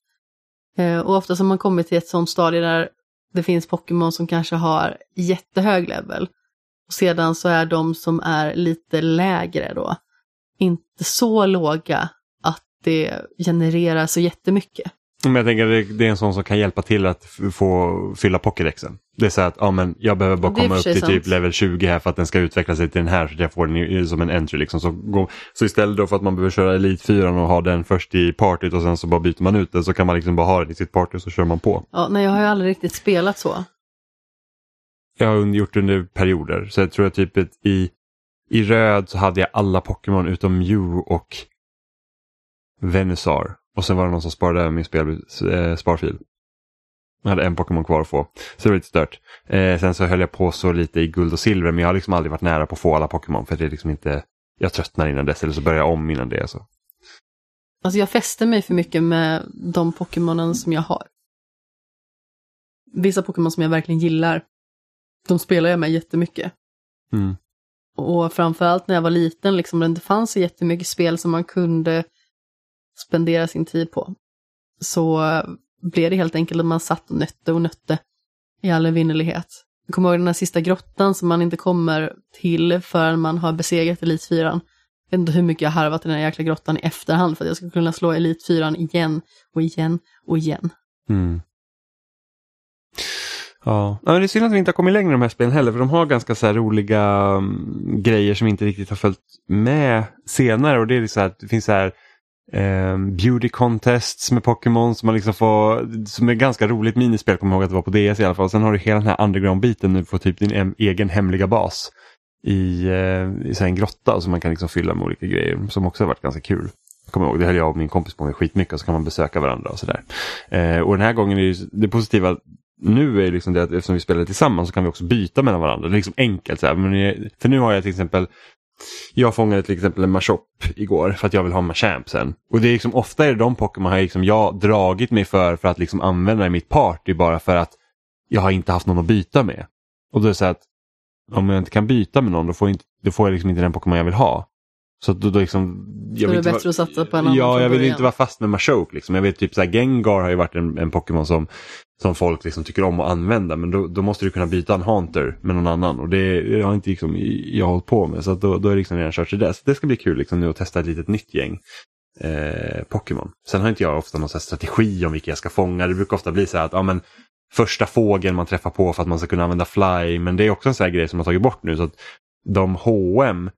Eh, och oftast har man kommit till ett sånt stadie där det finns Pokémon som kanske har jättehög level. Och sedan så är de som är lite lägre då inte så låga att det genererar så jättemycket. Men jag tänker det, det är en sån som kan hjälpa till att få fylla Pokédexen. Det är så att ja, men jag behöver bara komma upp till typ sant. level 20 här för att den ska utveckla sig till den här så att jag får den som en entry. Liksom. Så, gå, så istället då för att man behöver köra Elite 4 och ha den först i partyt och sen så bara byter man ut den så kan man liksom bara ha den i sitt party och så kör man på. Ja, nej, jag har ju aldrig riktigt spelat så. Jag har gjort det under perioder så jag tror att typ i, i röd så hade jag alla Pokémon utom Mew och Venusaur. Och sen var det någon som sparade över min spel, eh, sparfil. Jag hade en Pokémon kvar att få. Så det var lite stört. Eh, sen så höll jag på så lite i guld och silver men jag har liksom aldrig varit nära på att få alla Pokémon för det är liksom inte jag tröttnar innan dess eller så börjar jag om innan det. Så. Alltså jag fäster mig för mycket med de Pokémonen som jag har. Vissa Pokémon som jag verkligen gillar, de spelar jag med jättemycket. Mm. Och framförallt när jag var liten, liksom, det inte fanns så jättemycket spel som man kunde spendera sin tid på. Så eh, blev det helt enkelt att man satt och nötte och nötte i all evinnerlighet. Jag kommer ihåg den här sista grottan som man inte kommer till förrän man har besegrat Elitfyran. Jag vet inte hur mycket jag har harvat i den här jäkla grottan i efterhand för att jag ska kunna slå Elitfyran igen och igen och igen. Mm. Ja, Ja, men det är synd att vi inte har kommit längre i de här spelen heller för de har ganska så här roliga um, grejer som inte riktigt har följt med senare och det är så här det finns så här um, beauty contests med Pokémon som man liksom får, som är ganska roligt minispel, kommer jag ihåg att det var på DS i alla fall. Sen har du hela den här underground-biten, du får typ din egen hemliga bas i, uh, i så här en grotta som man kan liksom fylla med olika grejer som också har varit ganska kul. Jag kommer ihåg, det höll jag och min kompis på med skitmycket och så kan man besöka varandra och sådär. Eh, och den här gången är ju, det positiva nu är det liksom det att eftersom vi spelar tillsammans så kan vi också byta mellan varandra. Det är liksom enkelt. Så här. Men, för nu har jag till exempel jag fångade till exempel en Machop igår för att jag vill ha Machamp sen. Och det är liksom ofta är det de Pokémon har liksom jag dragit mig för för att liksom använda i mitt party bara för att jag har inte haft någon att byta med. Och då är det så här att om jag inte kan byta med någon då får jag, inte, då får jag liksom inte den Pokémon jag vill ha. Så då, då liksom... Så vill det är bättre att satsa på en annan Ja, jag vill början. inte vara fast med Machoke. Liksom. Jag vet typ så här, Gengar har ju varit en, en Pokémon som, som folk liksom tycker om att använda. Men då, då måste du kunna byta en Haunter med någon annan. Och det, det har inte liksom, jag hållit på med. Så att då, då är det liksom redan kört till det. Så det ska bli kul liksom, nu att testa ett litet nytt gäng eh, Pokémon. Sen har inte jag ofta någon så här strategi om vilka jag ska fånga. Det brukar ofta bli så här att ja, men, första fågeln man träffar på för att man ska kunna använda Fly. Men det är också en sån här grej som man tagit bort nu. Så att de H&M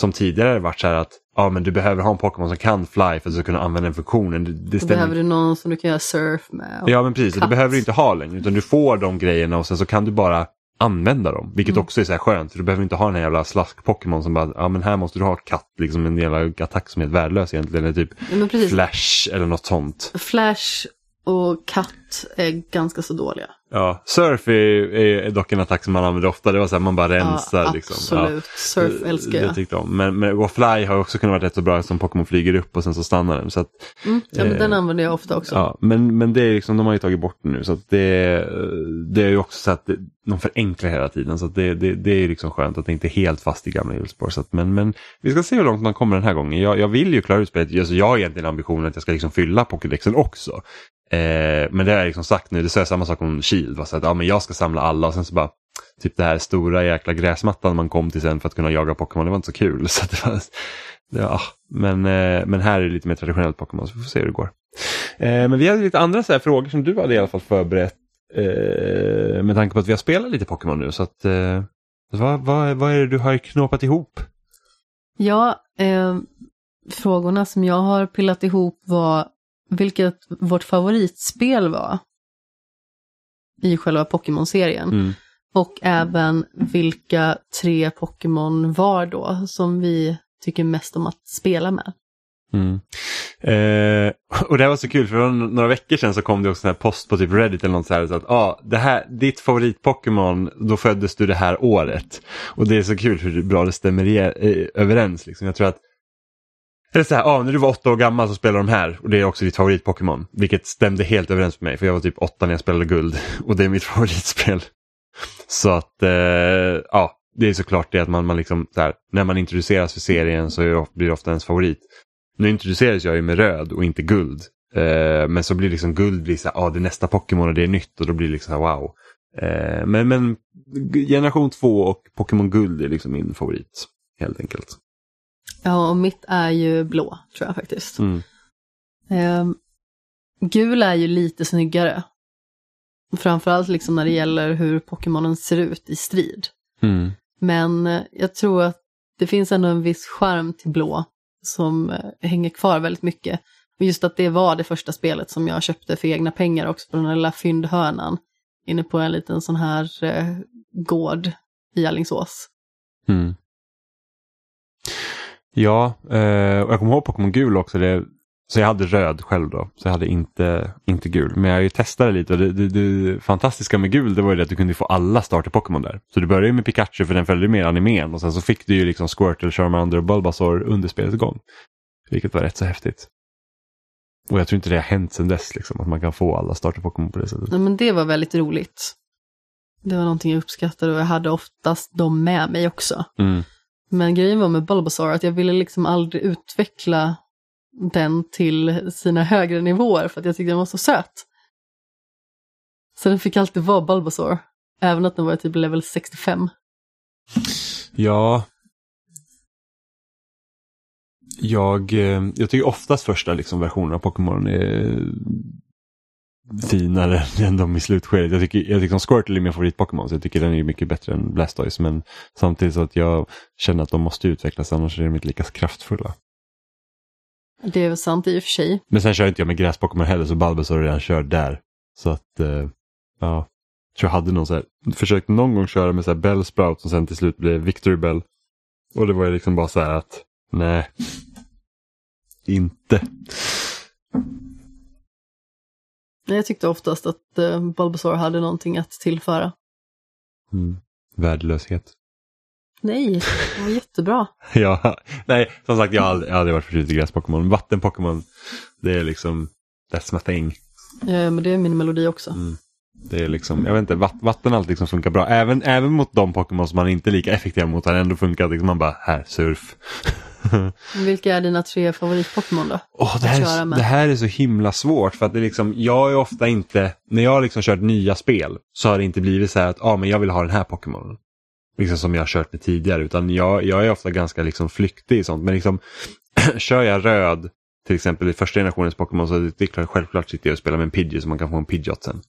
som tidigare varit så här att ja, men du behöver ha en Pokémon som kan fly för att du kunna använda den funktionen. Det, det stämmer behöver du någon som du kan göra surf med. Ja men precis, det katt. behöver du inte ha längre utan du får de grejerna och sen så kan du bara använda dem. Vilket Mm. också är så här skönt för du behöver inte ha den här jävla slask-Pokémon som bara, ja men här måste du ha katt, liksom en jävla attack som är helt värdelös egentligen. Eller typ Ja. Flash eller något sånt. Flash och katt är ganska så dåliga. Ja, Surf är, är dock en attack som man använder ofta, det var så här man bara rensar. ja, liksom. absolut. Surf Det- älskar Det jag. tyckte jag om. Men, men och Fly har också kunnat vara rätt så bra som Pokémon flyger upp och sen så stannar den. Så att, Mm, ja, men Eh, den använder jag ofta också. Ja, men, men det är liksom, de har ju tagit bort det nu så att det, det är ju också så att det, de förenklar hela tiden så att det, det, det är ju liksom skönt att det inte är helt fast i gamla hjulspår. Så att, men, men vi ska se hur långt man kommer den här gången. Jag, jag vill ju klara ut spelet, alltså, jag har egentligen ambitionen att jag ska liksom fylla Pokédexen också. Eh, men det har jag liksom sagt nu, det sa jag samma sak om Shield, va? så att ja, men jag ska samla alla och sen så bara Typ det här stora jäkla gräsmattan man kom till sen för att kunna jaga Pokémon, det var inte så kul. <laughs> Så att det var, det var, men, eh, men här är det lite mer traditionellt Pokémon så vi får se hur det går. Eh, men vi hade lite andra så här frågor som du hade i alla fall förberett. Eh, med tanke på att vi har spelat lite Pokémon nu. Så att, eh, vad, vad, vad är det du har knåpat ihop? Ja, eh, frågorna som jag har pillat ihop var vilket vårt favoritspel var i själva Pokémon-serien. Mm. Och även vilka tre Pokémon var då som vi tycker mest om att spela med. Mm. Eh, och det här var så kul för några veckor sedan så kom det också en post på typ Reddit eller något så här. Så att, ah, det här, ditt favorit-Pokémon, då föddes du det här året. Och det är så kul hur bra det stämmer i, eh, överens. Liksom. Jag tror att eller så här, ah, när du var åtta år gammal så spelade de här och det är också ditt favorit-Pokémon. Vilket stämde helt överens med mig för jag var typ åtta när jag spelade guld <laughs> och det är mitt <laughs> favoritspel. Så att, eh, ja, det är såklart det att man, man liksom, så här, när man introduceras för serien så blir det ofta ens favorit. Nu introduceras jag ju med röd och inte guld. Eh, men så blir liksom guld blir så här, ah, det är nästa Pokémon och det är nytt och då blir det liksom så här, wow. Eh, men, men generation 2 och Pokémon guld är liksom min favorit. Helt enkelt. Ja, och mitt är ju blå, tror jag faktiskt. Mm. Ehm, Gul är ju lite snyggare. Framförallt liksom när det gäller hur Pokémonen ser ut i strid. Mm. Men eh, jag tror att det finns ändå en viss charm till blå som eh, hänger kvar väldigt mycket. Och just att det var det första spelet som jag köpte för egna pengar också på den här lilla fyndhörnan. Inne på en liten sån här eh, gård i Alingsås. Mm. Ja, eh, och jag kommer ihåg Pokémon gul också. Det, så jag hade röd själv då, så jag hade inte, inte gul. Men jag testat lite och det, det, det fantastiska med gul det var ju att du kunde få alla starter Pokémon där. Så du började ju med Pikachu för den följde med animen och sen så fick du ju liksom Squirtle, Charmander och Bulbasaur under spelets gång. Vilket var rätt så häftigt. Och jag tror inte det har hänt sedan dess, liksom, att man kan få alla starter Pokémon på det sättet. Nej, men det var väldigt roligt. Det var någonting jag uppskattade och jag hade oftast dem med mig också. Mm. Men grejen var med Bulbasaur att jag ville liksom aldrig utveckla den till sina högre nivåer för att jag tyckte den var så söt. Så den fick alltid vara Bulbasaur, även att den var typ level 65. Ja. Jag, eh, jag tycker oftast första liksom, versionen av Pokémon är finare <laughs> än de i slutskedet. Jag tycker, jag tycker som Squirtle är min favorit-Pokémon så jag tycker den är mycket bättre än Blastoise. Men samtidigt så att jag känner att de måste utvecklas annars är de inte lika kraftfulla. Det är väl sant i och för sig. Men sen kör inte jag med gräs-Pokémon heller så Bulbasaur är redan körd där. Så att, eh, ja. Jag tror jag hade någon så här, försökte någon gång köra med så här Bellsprout som sen till slut blev Victory Bell. Och det var ju liksom bara så här att, nej. Inte. Jag tyckte oftast att uh, Bulbasaur hade någonting att tillföra. Mm. Värdelöshet. Nej, det var jättebra. <laughs> ja, nej, som sagt jag har aldrig, jag har aldrig varit förtjust i gräs-Pokémon. Vatten-Pokémon, det är liksom, that's my thing. Ja, men det är min melodi också. Mm. Det är liksom, jag vet inte, vatt, vatten alltid liksom funkar bra. Även, även mot de Pokémon som man inte är lika effektiva mot har ändå funkat. Liksom man bara, här, surf. <laughs> <laughs> Vilka är dina tre favorit-Pokémon då? Oh, det, här är, det här är så himla svårt för att det är liksom, jag är ofta inte, när jag har liksom kört nya spel så har det inte blivit så här att ah, men jag vill ha den här Pokémonen. Liksom som jag har kört med tidigare utan jag, jag är ofta ganska liksom flyktig i sånt. Men liksom <clears throat> kör jag röd till exempel i första generationens Pokémon så är det klart, självklart sitter jag och spelar med en Pidgey så man kan få en Pidgeot sen.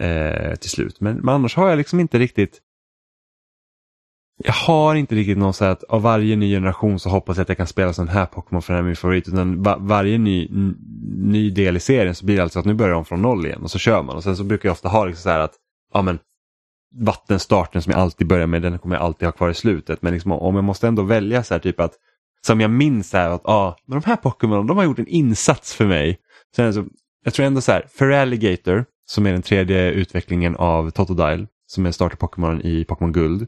Eh, till slut. Men, men annars har jag liksom inte riktigt jag har inte riktigt någon så här att av varje ny generation så hoppas jag att jag kan spela sån här Pokémon för den är min favorit. Utan va varje ny, ny del i serien så blir det alltså att nu börjar de från noll igen och så kör man. Och sen så brukar jag ofta ha liksom så här att ja men vattenstarten som jag alltid börjar med den kommer jag alltid ha kvar i slutet. Men liksom, om jag måste ändå välja så här typ att som jag minns här att ah, men de här Pokémon de har gjort en insats för mig. Sen alltså, jag tror ändå så här, Feraligator som är den tredje utvecklingen av Totodile som är starter Pokémon i Pokémon Guld.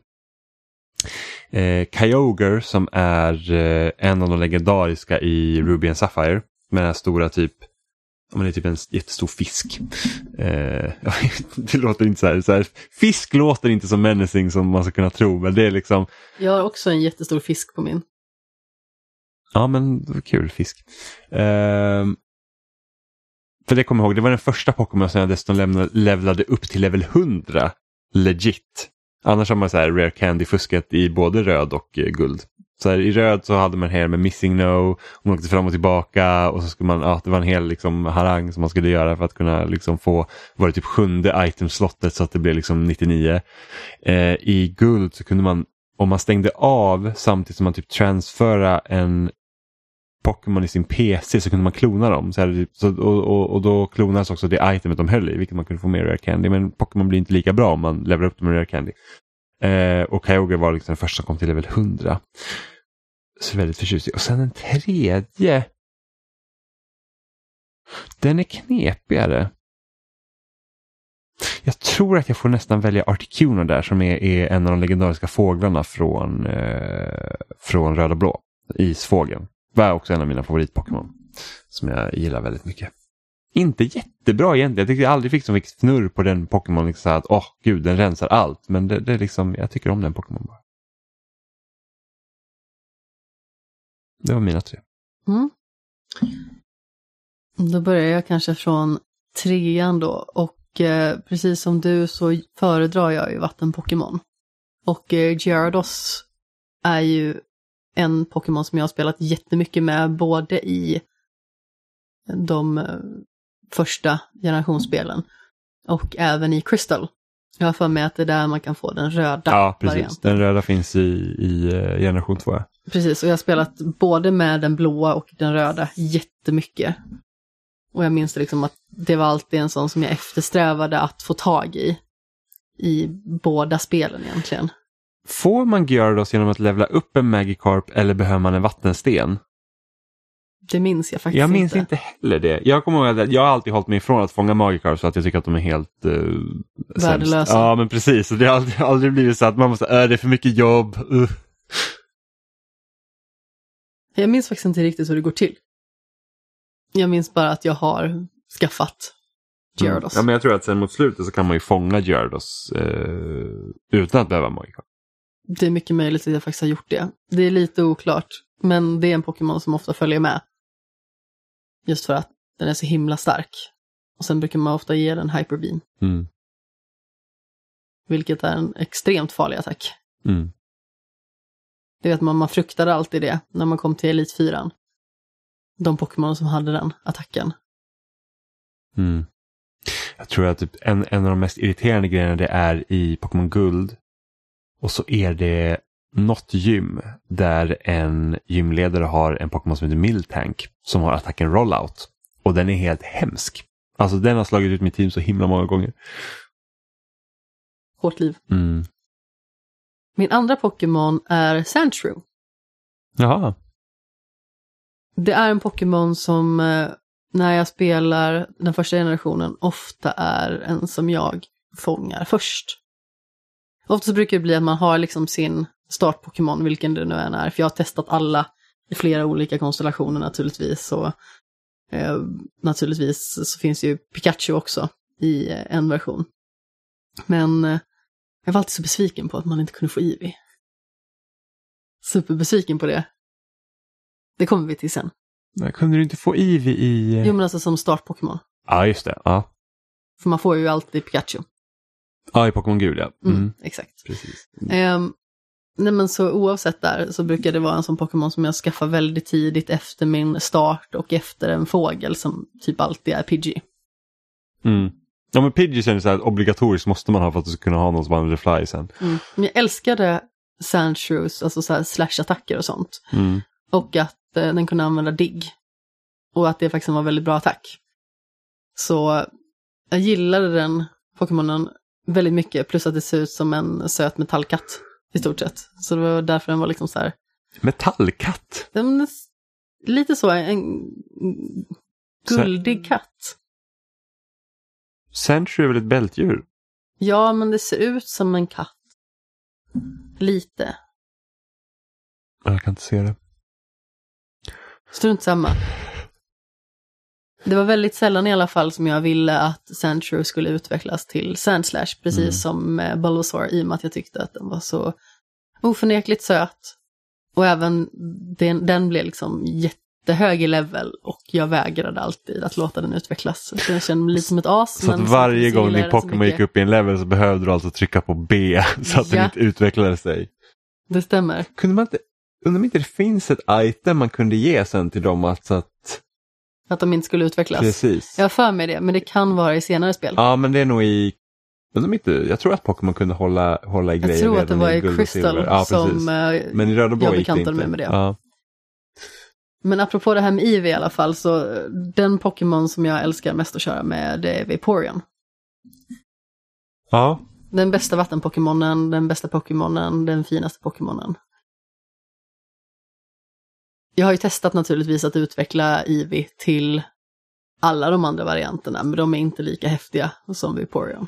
Eh, Kyogre som är eh, en av de legendariska i Ruby and Sapphire. Med den här stora typ, om det är typ en jättestor fisk. Eh, <laughs> det låter inte så här, så här, fisk låter inte så menacing som man ska kunna tro men det är liksom Jag har också en jättestor fisk på min. Ja men kul fisk. Ehm, för det kommer jag ihåg, det var den första Pokémon som jag dessutom lämnade, levlade upp till level 100. Legit. Annars har man så här rare candy-fusket i både röd och eh, guld. Så här, I röd så hade man här med missing no, och man åkte fram och tillbaka och så skulle man, ja det var en hel liksom, harang som man skulle göra för att kunna liksom få, var det typ sjunde itemslottet så att det blev liksom 99. Eh, I guld så kunde man, om man stängde av samtidigt som man typ transfera en Pokémon i sin PC så kunde man klona dem. Så här, typ, så, och, och, och då klonades också det itemet de höll i, vilket man kunde få mer Rare Candy. Men Pokémon blir inte lika bra om man levelar upp dem med Rare Candy. Eh, och Kyogre var liksom den första som kom till level 100. Så väldigt förtjust i. Och sen den tredje. Den är knepigare. Jag tror att jag får nästan välja Articuno där som är, är en av de legendariska fåglarna från, eh, från Röd och Blå. Isfågeln. Var också en av mina favorit-Pokémon. Som jag gillar väldigt mycket. Inte jättebra egentligen. Jag tyckte jag aldrig fick så mycket fnurr på den Pokémon. Liksom att åh oh, gud, den rensar allt. Men det, det är liksom, jag tycker om den Pokémon bara. Det var mina tre. Mm. Då börjar jag kanske från trean då och eh, precis som du så föredrar jag ju vatten-Pokémon. Och eh, Gyarados är ju en Pokémon som jag har spelat jättemycket med både i de eh, första generationsspelen. Och även i Crystal. Jag har för mig att det är där man kan få den röda Ja, precis. varianten. Den röda finns i, i eh, generation 2. ja. Precis, och jag har spelat både med den blåa och den röda jättemycket. Och jag minns det liksom att det var alltid en sån som jag eftersträvade att få tag i. I båda spelen egentligen. Får man Gyarados genom att levla upp en Magikarp eller behöver man en vattensten? Det minns jag faktiskt Jag minns inte. inte heller det. Jag kommer ihåg att jag har alltid hållit mig ifrån att fånga Magikarp så att jag tycker att de är helt uh, Värdelösa. Ja, men precis. Det har aldrig, aldrig blivit så att man måste, äh, det är för mycket jobb. Uh. Jag minns faktiskt inte riktigt hur det går till. Jag minns bara att jag har skaffat Gyarados. Mm. Ja, men jag tror att sen mot slutet så kan man ju fånga Gyarados eh, utan att behöva Magikarp. Det är mycket möjligt att jag faktiskt har gjort det. Det är lite oklart, men det är en Pokémon som ofta följer med. Just för att den är så himla stark. Och sen brukar man ofta ge den Hyper Beam, Mm. vilket är en extremt farlig attack. Mm. Det vet man, man fruktade alltid det när man kom till Elit 4. De Pokémon som hade den attacken. Mm. Jag tror att typ en, en av de mest irriterande grejerna det är i Pokémon Guld. Och så är det något gym där en gymledare har en Pokémon som heter Miltank som har attacken Rollout. Och den är helt hemsk. Alltså den har slagit ut mitt team så himla många gånger. Hårt liv. Mm. Min andra Pokémon är Sandshrew. Jaha. Det är en Pokémon som eh, när jag spelar den första generationen ofta är en som jag fångar först. Ofta så brukar det bli att man har liksom sin start-Pokémon, vilken det nu än är. För jag har testat alla i flera olika konstellationer naturligtvis. Och, eh, naturligtvis så finns ju Pikachu också i eh, en version. Men eh, jag var alltid så besviken på att man inte kunde få Eevee. Superbesviken på det. Det kommer vi till sen. Men Kunde du inte få Eevee i... Jo men alltså som start-Pokémon. Ja, just det. Ja, För man får ju alltid Pikachu. Ja i Pokémon Gul ja. Mm, Mm. Exakt. Precis. Ehm, nej men så oavsett där så brukar det vara en sån Pokémon som jag skaffar väldigt tidigt efter min start och efter en fågel som typ alltid är Pidgey. Mm. Ja men Pidgey känns så här obligatoriskt måste man ha för att du ska kunna ha någon som använder Fly sen. Mm. Men jag älskade Sandshrews, alltså så här slash-attacker och sånt. Mm. Och att eh, den kunde använda digg. Och att det faktiskt var en väldigt bra attack. Så jag gillade den Pokémonen väldigt mycket, plus att det ser ut som en söt metallkatt i stort sett. Så det var därför den var liksom så här, Metallkatt. den lite så, en guldig katt. Sentry är väl ett bältdjur? Ja, men det ser ut som en katt. Lite. Jag kan inte se det. Strunt samma. Det var väldigt sällan i alla fall som jag ville att Sandshrew skulle utvecklas till Sandslash, precis Mm. som med Bulbasaur, i och med att jag tyckte att den var så oförnekligt söt. Och även den, den blev liksom jättehög i level och jag vägrade alltid att låta den utvecklas. Så jag kände mig lite som ett as. Så men att varje gång din den Pokémon gick upp i en level så behövde du alltså trycka på B <laughs> så att den Ja. inte utvecklade sig. Det stämmer. Kunde man inte, undrar om inte det finns ett item man kunde ge sen till dem alltså att... Att de inte skulle utvecklas. Precis. Jag har för mig det, men det kan vara i senare spel. Ja men det är nog i... Om inte, jag tror att Pokémon kunde hålla, hålla i jag grejer tror att det var i Crystal. Ja, som eh, Men i röd och jag bekantade mig med det. Ja. Men apropå det här med Eevee i alla fall, så eh, den Pokémon som jag älskar mest att köra med, det är Vaporeon. ja. Den bästa vattenpokémonen, den bästa Pokémonen, den finaste Pokémonen. Jag har ju testat naturligtvis att utveckla Eevee till alla de andra varianterna, men de är inte lika häftiga som Vaporeon.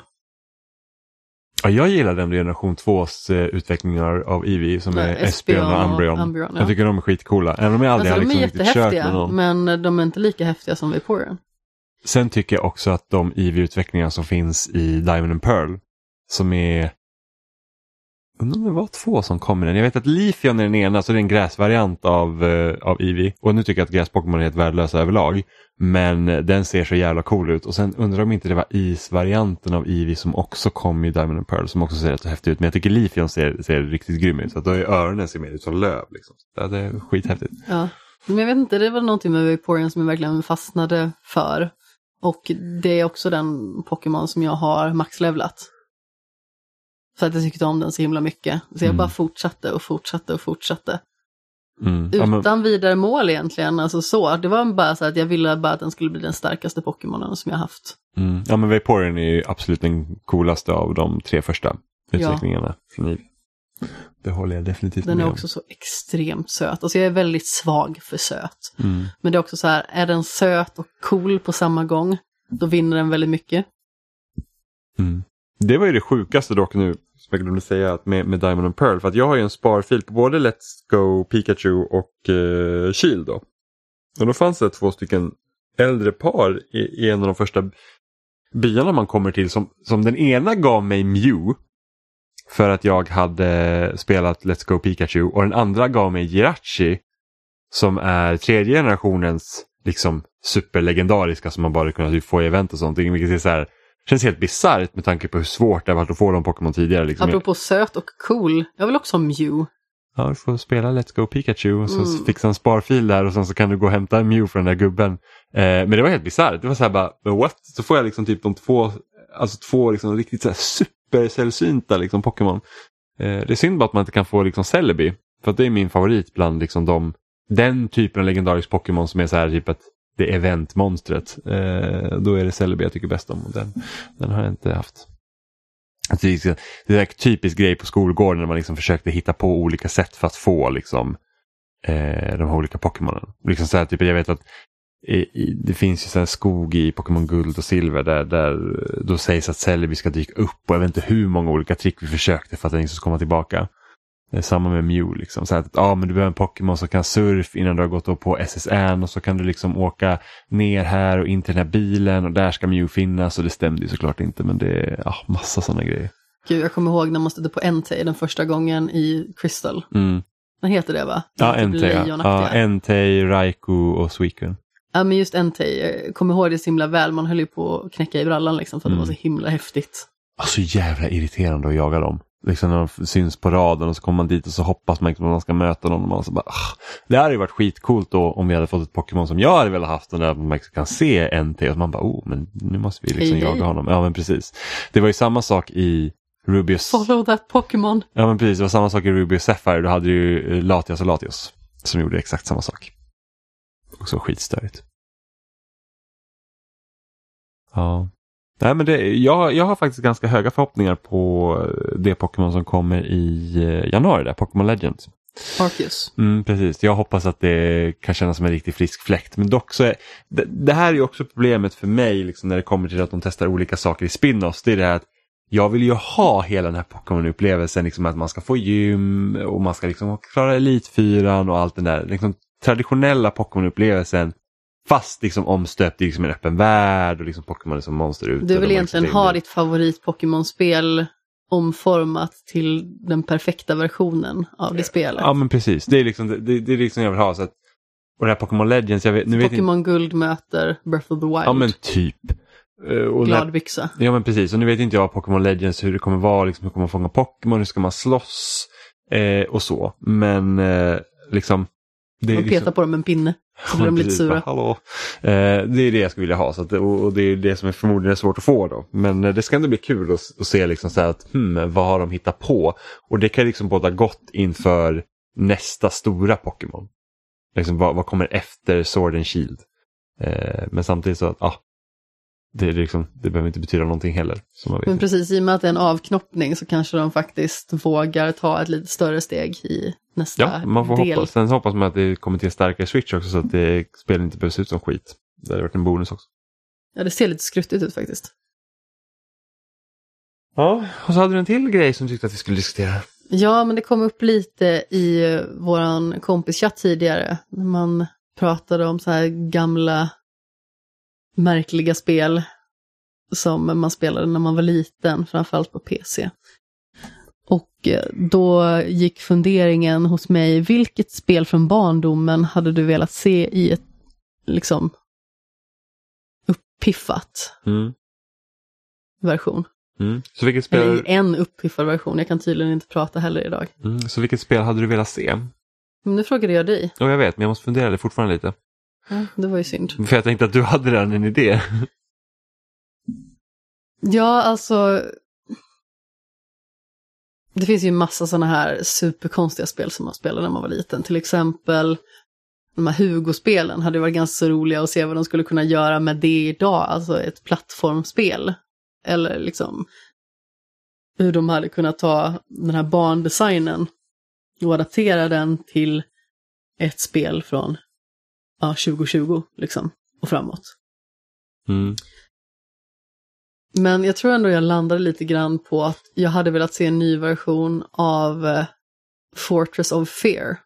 Ja, jag gillar den generation 2s eh, utvecklingar av Eevee som Nej, är Espeon och Umbreon. Umbreon, ja. Jag tycker de är skitcoola. Även om jag aldrig Alltså, de har är liksom riktigt kört med någon. men de är inte lika häftiga som Vaporeon. Sen tycker jag också att de Eevee-utvecklingar som finns i Diamond and Pearl som är Undrar om det var två som kom i den. Jag vet att Leafeon är den ena, så det är en gräsvariant av, uh, av Eevee. Och nu tycker jag att gräspokémon är helt värdelösa överlag. Men den ser så jävla cool ut. Och sen undrar om inte det var isvarianten av Eevee som också kom i Diamond and Pearl som också ser rätt häftig ut. Men jag tycker Leafeon ser, ser riktigt grym ut. Så att då är öronen ser mer ut som löv. Liksom. Det är skithäftigt. Ja, men jag vet inte, det var någonting med Vaporeon som jag verkligen fastnade för. Och det är också den Pokémon som jag har maxlevlat. För att jag tyckte om den så himla mycket. Så jag Mm. bara fortsatte och fortsatte och fortsatte. Mm. Ja, men, Utan vidare mål egentligen, alltså så. Det var bara så att jag ville bara att den skulle bli den starkaste Pokémonen som jag haft. mm. ja, men Vaporeon är ju absolut den coolaste av de tre första utvecklingarna Eevee. Det håller jag definitivt Den med är om. också så extremt söt. Alltså jag är väldigt svag för söt. Mm. Men det är också så här, är den söt och cool på samma gång, då vinner den väldigt mycket. Mm. Det var ju det sjukaste dock nu, som jag glömde säga, att med, med Diamond and Pearl. För att jag har ju en sparfil på både Let's Go Pikachu och eh, Shield då. Och då fanns det två stycken äldre par i, i en av de första byarna man kommer till som, som den ena gav mig Mew. För att jag hade spelat Let's Go Pikachu och den andra gav mig Jirachi. Som är tredje generationens liksom superlegendariska som man bara kunnat få i event och sånt. Vilket är så här, känns helt bisarrt med tanke på hur svårt det har varit att få de Pokémon tidigare. Liksom. Apropå söt och cool, jag vill också ha Mew. Ja, du får spela Let's Go Pikachu och så Mm. fixa en sparfil där och sen så kan du gå och hämta en Mew från den där gubben. Eh, men det var helt bisarrt. Det var så här bara, what? Så får jag liksom typ de två, alltså två liksom riktigt så här supersällsynta liksom Pokémon. Eh, det är synd bara att man inte kan få liksom Celebi. För att det är min favorit bland liksom de, den typen av legendarisk Pokémon som är så här typ att det eventmonstret. Eh, då är det Celebi jag tycker bäst om och den, den har jag inte haft. Alltså, det är en typisk grej på skolgården när man liksom försökte hitta på olika sätt för att få liksom, eh, de här olika Pokémonen. Liksom så här, typ, jag vet att i, i, det finns ju så skog i Pokémon Guld och Silver där, där då sägs att Celebi ska dyka upp och jag vet inte hur många olika trick vi försökte för att den liksom inte ska komma tillbaka. Det är samma med Mew. Liksom. Så att, ja, men du behöver en Pokémon som kan surf innan du har gått på SSN och så kan du liksom åka ner här och in till den här bilen och där ska Mew finnas och det stämde ju såklart inte men det är ja, massa sådana grejer. Gud, jag kommer ihåg när man stötte på Entei den första gången i Crystal. Mm. Heter det va? Ja, Entei. Ja. Ja, Entei, Raikou och Suicune. Ja, men just Entei, jag kommer ihåg det så himla väl. Man höll ju på att knäcka i brallan liksom för att Mm. det var så himla häftigt. Så jävla irriterande att jaga dem. Liksom när de syns på raden och så kommer man dit och så hoppas man liksom att man ska möta någon. Och man så bara, ah. Det hade ju varit skitcoolt då om vi hade fått ett Pokémon som jag hade velat haft. Och där man liksom kan se NT och man bara, oh men nu måste vi liksom jaga honom. Ja men precis. Det var ju samma sak i Rubius. Follow that Pokémon. Ja men precis, det var samma sak i och Sapphire. Då hade du ju eh, Latias och Latios. Som gjorde exakt samma sak. Också skitstörigt. Ja. Nej men det, jag, jag har faktiskt ganska höga förhoppningar på eh, det Pokémon som kommer i eh, januari, där, Pokémon Legends. Arceus. Mm, precis, jag hoppas att det kan kännas som en riktigt frisk fläkt. Men dock så är det, det här är också problemet för mig liksom, när det kommer till att de testar olika saker i spin-offs. Det är det här att jag vill ju ha hela den här Pokémon-upplevelsen, liksom att man ska få gym och man ska liksom klara Elitfyran och allt det där. Liksom, traditionella Pokémon-upplevelsen fast liksom omstöpt i liksom en öppen värld och liksom Pokémon är som monster ute. Du vill egentligen liksom- ha ditt favorit-Pokémon-spel omformat till den perfekta versionen av det spelet. Ja men precis, det är liksom det, det, är liksom jag vill ha. Så att, och det här Pokémon Legends, jag vet, nu vet inte, Pokémon Guld möter Breath of the Wild. ja men typ. Eh, Och Glad byxa. Ja men precis, och nu vet inte jag Pokémon Legends hur det kommer vara, liksom, hur kommer man fånga Pokémon, hur ska man slåss eh, och så. Men eh, liksom... Det Man petar liksom, på dem en pinne. Så blir de lite Precis, sura. Hallå. Eh, det är det jag skulle vilja ha så att, och, det är det som är förmodligen svårt att få då. Men eh, det ska ändå bli kul att, att se liksom så att hmm, vad har de hittat på? Och det kan liksom båda gott inför nästa stora Pokémon. Liksom, vad, vad kommer efter Sword and Shield? Eh, men samtidigt så att ah, det, liksom, det behöver inte betyda någonting heller. Men precis, i och med att det är en avknoppning så kanske de faktiskt vågar ta ett lite större steg i nästa Ja, man får del. hoppas. Sen så hoppas man att det kommer till en starkare switch också så att det, spelet inte behöver se ut som skit. Det hade varit en bonus också. Ja, det ser lite skruttigt ut faktiskt. Ja, och så hade du en till grej som du tyckte att vi skulle diskutera. Ja, men det kom upp lite i våran kompischatt tidigare. När man pratade om så här gamla märkliga spel som man spelade när man var liten, framförallt på PC. Och eh, då gick funderingen hos mig, vilket spel från barndomen hade du velat se i ett liksom uppiffat Mm. version? Mm. Så, vilket Eller spel, i en uppiffad version, jag kan tydligen inte prata heller idag. mm. så vilket spel hade du velat se? Men nu frågade jag dig. Ja, jag vet, men jag måste fundera det fortfarande lite. Ja, det var ju synd. För jag tänkte att du hade redan en idé. Ja, alltså. Det finns ju massa sådana här superkonstiga spel som man spelade när man var liten. Till exempel de här Hugo-spelen hade varit ganska roliga att se vad de skulle kunna göra med det idag, alltså ett plattformsspel. Eller liksom hur de hade kunnat ta den här barndesignen och adaptera den till ett spel från ja, 2020 liksom och framåt. Mm. Men jag tror ändå jag landade lite grann på att jag hade velat se en ny version av eh, Fortress of Fear.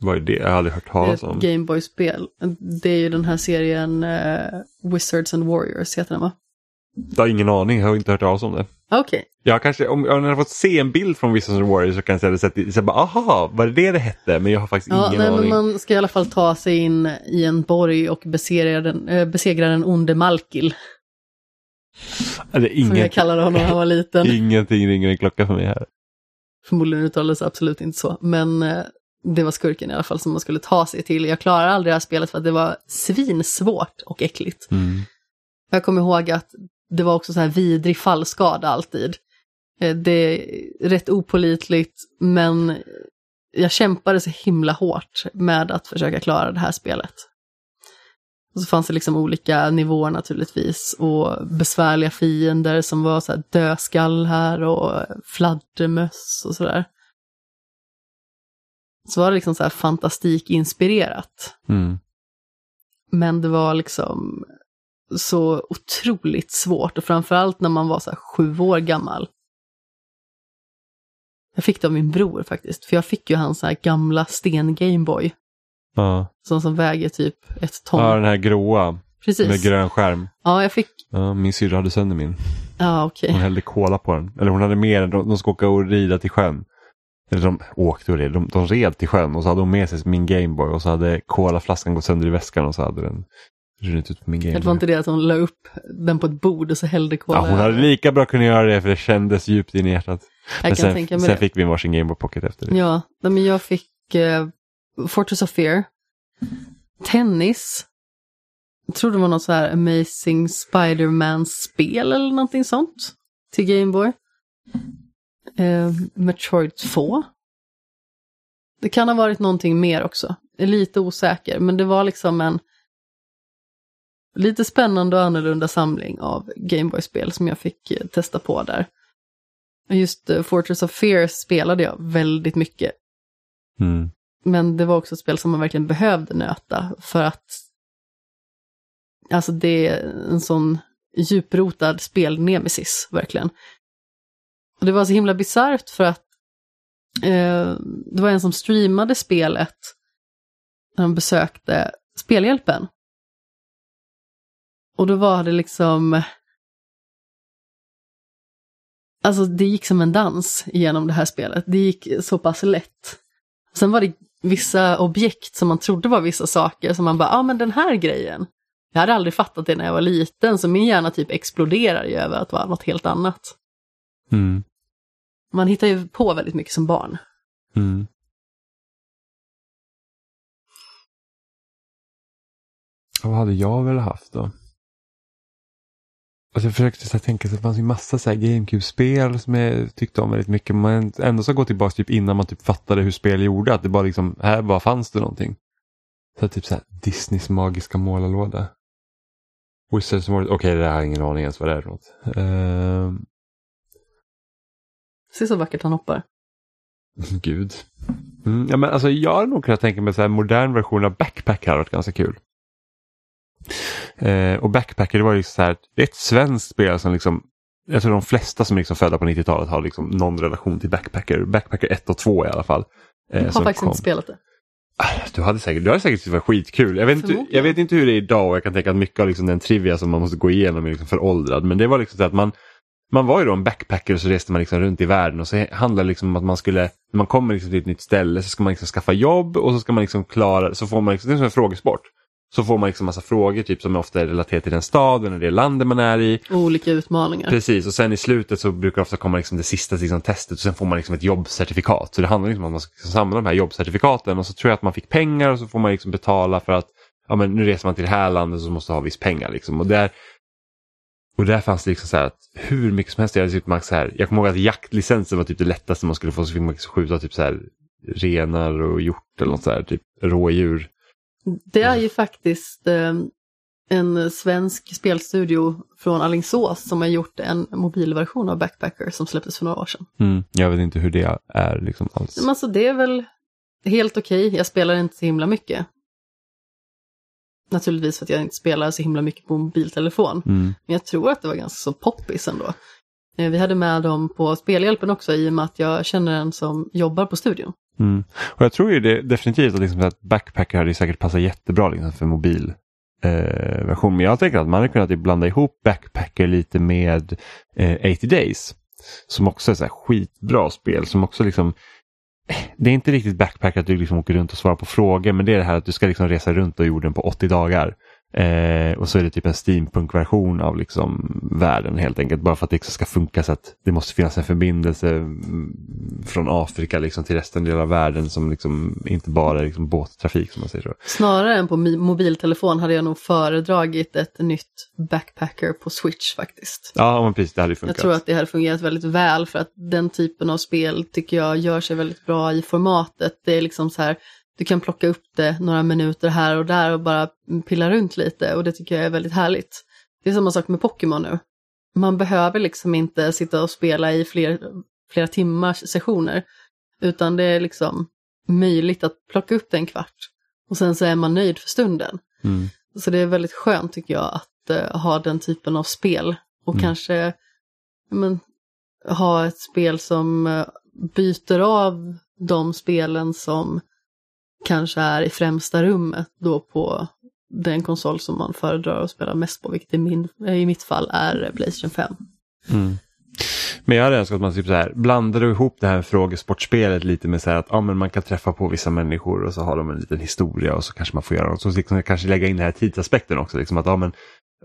Vad är det? Jag har aldrig hört talas om. Gameboy-spel. Det är ju den här serien eh, Wizards and Warriors heter den va? Jag har ingen aning, jag har inte hört talas om det. Okej, Jag kanske, om jag hade fått se en bild från Wizards and Warriors så kanske jag hade sett det, så bara, aha, var det det det hette? Men jag har faktiskt ja, ingen nej, aning. man ska i alla fall ta sig in i en borg och besegra den, äh, besegra den onde Malkil. Som inget, jag kallade honom när han var liten. <laughs> ingenting ringer en klocka för mig här. Förmodligen uttalades absolut inte så, men eh, det var skurken i alla fall som man skulle ta sig till. Jag klarade aldrig det här spelet för att det var svinsvårt och äckligt. Mm. Jag kommer ihåg att det var också så här vidrig fallskada alltid. Eh, Det är rätt opolitligt, men jag kämpade så himla hårt med att försöka klara det här spelet. Och så fanns det liksom olika nivåer naturligtvis och besvärliga fiender som var så här dödskallar och fladdermöss och sådär. Så var det liksom så här fantastikinspirerat. Mm. Men det var liksom så otroligt svårt och framförallt när man var så sju år gammal. Jag fick det av min bror faktiskt, för jag fick ju hans så här gamla sten Gameboy. Ja. Sån som väger typ ett ton. ja, den här gråa med Precis. grön skärm. Ja, jag fick, Ja, min syrra hade sönder min. ja okej. Hon hällde kola på den. Eller hon hade mer, de, de ska åka och rida till sjön. Eller de åkte och red, de, de red till sjön och så hade hon med sig min Gameboy och så hade kolaflaskan gått sönder i väskan och så hade den runnit ut på min Det var inte det att hon la upp den på ett bord och så hällde kola. Ja, hon hade lika bra kunnat göra det för det kändes djupt in i hjärtat. jag Men sen, sen fick vi varsin Gameboy Pocket efter det. Ja, men jag fick eh, Fortress of Fear, tennis, jag tror det var något så här Amazing Spider-Man-spel eller någonting sånt till Gameboy. Eh, Metroid 2. Det kan ha varit någonting mer också. Jag är lite osäker, men det var liksom en lite spännande och annorlunda samling av Gameboy-spel som jag fick eh, testa på där. Just eh, Fortress of Fear spelade jag väldigt mycket Mm. men det var också ett spel som man verkligen behövde nöta för att alltså det är en sån djuprotad spelnemesis, verkligen. Och det var så himla bisarrt för att eh, det var en som streamade spelet när de besökte Spelhjälpen. Och då var det liksom Alltså det gick som en dans genom det här spelet. Det gick så pass lätt. Sen var det vissa objekt som man trodde var vissa saker som man bara, ja ah, men den här grejen. Jag hade aldrig fattat det när jag var liten så min hjärna typ exploderar ju över att det var något helt annat. Mm. Man hittar ju på väldigt mycket som barn. Mm. Vad hade jag väl haft då? Alltså jag försökte så här tänka så det fanns ju massa så här GameCube-spel som jag tyckte om väldigt mycket. Men ändå så gå tillbaka typ innan man typ fattade hur spel gjorde. Att det bara liksom, här bara fanns det någonting. Så typ så här Disneys magiska målarlåda. Wizards of Okej, okay, det här har jag ingen aning ens vad det är för något. Ehm, Se så vackert han hoppar. <laughs> Gud. Mm, ja, men alltså, jag hade nog kunnat tänka mig så här modern version av Backpack hade varit ganska kul. Eh, och Backpacker det var ju så här, det är ett svenskt spel som liksom, jag tror de flesta som är liksom födda på 90-talet har liksom någon relation till Backpacker. Backpacker 1 och 2 i alla fall. Eh, Jag har faktiskt kom. inte spelat det. Ah, Du hade säkert, du hade säkert tyckt det var skitkul. Jag vet, inte, jag vet inte hur det är idag och jag kan tänka att mycket av liksom den trivia som man måste gå igenom är liksom föråldrad. Men det var liksom så att man, man var ju då en backpacker och så reste man liksom runt i världen och så handlade det liksom om att man skulle, när man kommer liksom till ett nytt ställe så ska man liksom skaffa jobb och så ska man liksom klara, så får man liksom, det är som en frågesport. Så får man liksom massa frågor typ som ofta är relaterade till den staden eller det landet man är i. Olika utmaningar. Precis och sen i slutet så brukar det ofta komma liksom det sista liksom testet och sen får man liksom ett jobbcertifikat. Så det handlar liksom om att man ska samla de här jobbcertifikaten och så tror jag att man fick pengar och så får man liksom betala för att ja, men nu reser man till det här landet så måste ha viss pengar. Liksom. Och där, och där fanns det liksom så här att hur mycket som helst. Jag, typ max så här, jag kommer ihåg att jaktlicensen var typ det lättaste man skulle få. Så fick man skjuta typ så här renar och hjort eller något så här, typ rådjur. Det är ju faktiskt eh, en svensk spelstudio från Alingsås som har gjort en mobilversion av Backpacker som släpptes för några år sedan. Mm, jag vet inte hur det är liksom alls. Men alltså det är väl helt okej. Okay. Jag spelar inte så himla mycket. Naturligtvis för att jag inte spelar så himla mycket på mobiltelefon. Mm. Men jag tror att det var ganska så poppis ändå. Eh, vi hade med dem på Spelhjälpen också i och med att jag känner en som jobbar på studion. Mm. Och jag tror ju det, definitivt att, liksom, att Backpacker hade säkert passat jättebra liksom, för mobil eh, version. Men jag tänker att man hade kunnat typ blanda ihop Backpacker lite med eh, 80 Days. Som också är så här skitbra spel som också liksom eh, det är inte riktigt backpacker att du liksom åker runt och svarar på frågor men det är det här att du ska liksom resa runt och jorden på 80 dagar. Eh, och så är det typ en steampunk-version av liksom världen helt enkelt. Bara för att det ska funka så att det måste finnas en förbindelse mm, från Afrika liksom till resten av världen som liksom inte bara är liksom båttrafik som man säger så. Snarare än på mobiltelefon hade jag nog föredragit ett nytt backpacker på Switch faktiskt. Ja, men precis, det hade funkat. Jag tror att det hade fungerat väldigt väl för att den typen av spel tycker jag gör sig väldigt bra i formatet. Det är liksom så här du kan plocka upp det några minuter här och där och bara pilla runt lite och det tycker jag är väldigt härligt. Det är samma sak med Pokémon nu. Man behöver liksom inte sitta och spela i fler, flera timmars sessioner utan det är liksom möjligt att plocka upp det en kvart och sen så är man nöjd för stunden. Mm. Så det är väldigt skönt tycker jag att uh, ha den typen av spel och mm. kanske men, ha ett spel som uh, byter av de spelen som kanske är i främsta rummet då på den konsol som man föredrar att spela mest på, vilket i, min, i mitt fall är Playstation 5. Mm. Men jag hade önskat att man typ så här, blandade ihop det här frågesportspelet lite med så här att ja, men man kan träffa på vissa människor och så har de en liten historia och så kanske man får göra något. Så liksom, kanske lägga in den här tidsaspekten också. Liksom att, ja, men,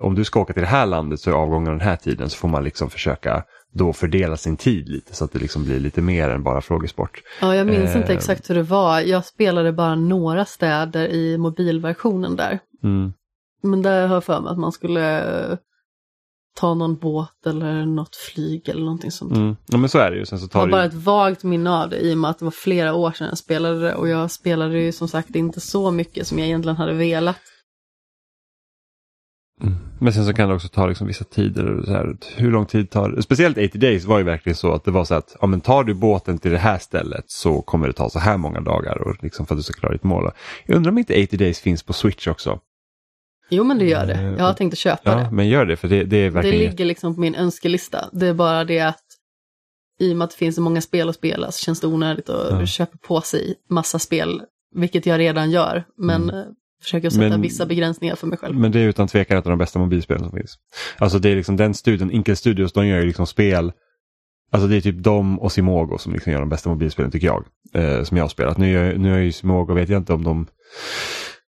om du ska åka till det här landet så är avgången den här tiden så får man liksom försöka då fördela sin tid lite så att det liksom blir lite mer än bara frågesport. Ja, jag minns eh, inte exakt hur det var. Jag spelade bara några städer i mobilversionen där. Mm. Men där har jag för mig att man skulle ta någon båt eller något flyg eller någonting sånt. Mm. Ja men så är det ju. Sen så tar jag har bara ett vagt minne av det i och med att det var flera år sedan jag spelade det och jag spelade ju som sagt inte så mycket som jag egentligen hade velat. Mm. Men sen så kan det också ta liksom vissa tider. Så här, hur lång tid tar Speciellt 80 Days var ju verkligen så att det var så att ja, men tar du båten till det här stället så kommer det ta så här många dagar och liksom för att du ska klara ditt mål. Jag undrar om inte 80 Days finns på Switch också? Jo men det gör det. Jag har tänkt att köpa ja, det. Men gör det för det, det är verkligen... Det ligger liksom på min önskelista. Det är bara det att i och med att det finns så många spel att spela så känns det onödigt att ja. köpa på sig massa spel. Vilket jag redan gör. Men mm försöker sätta men, vissa begränsningar för mig själv. Men det är utan tvekan ett av de bästa mobilspelen som finns. Alltså det är liksom den studion, Inkel Studios, de gör ju liksom spel Alltså det är typ de och Simogo som liksom gör de bästa mobilspelen tycker jag. Eh, som jag har spelat. Nu är, nu är ju Simogo, vet jag inte om de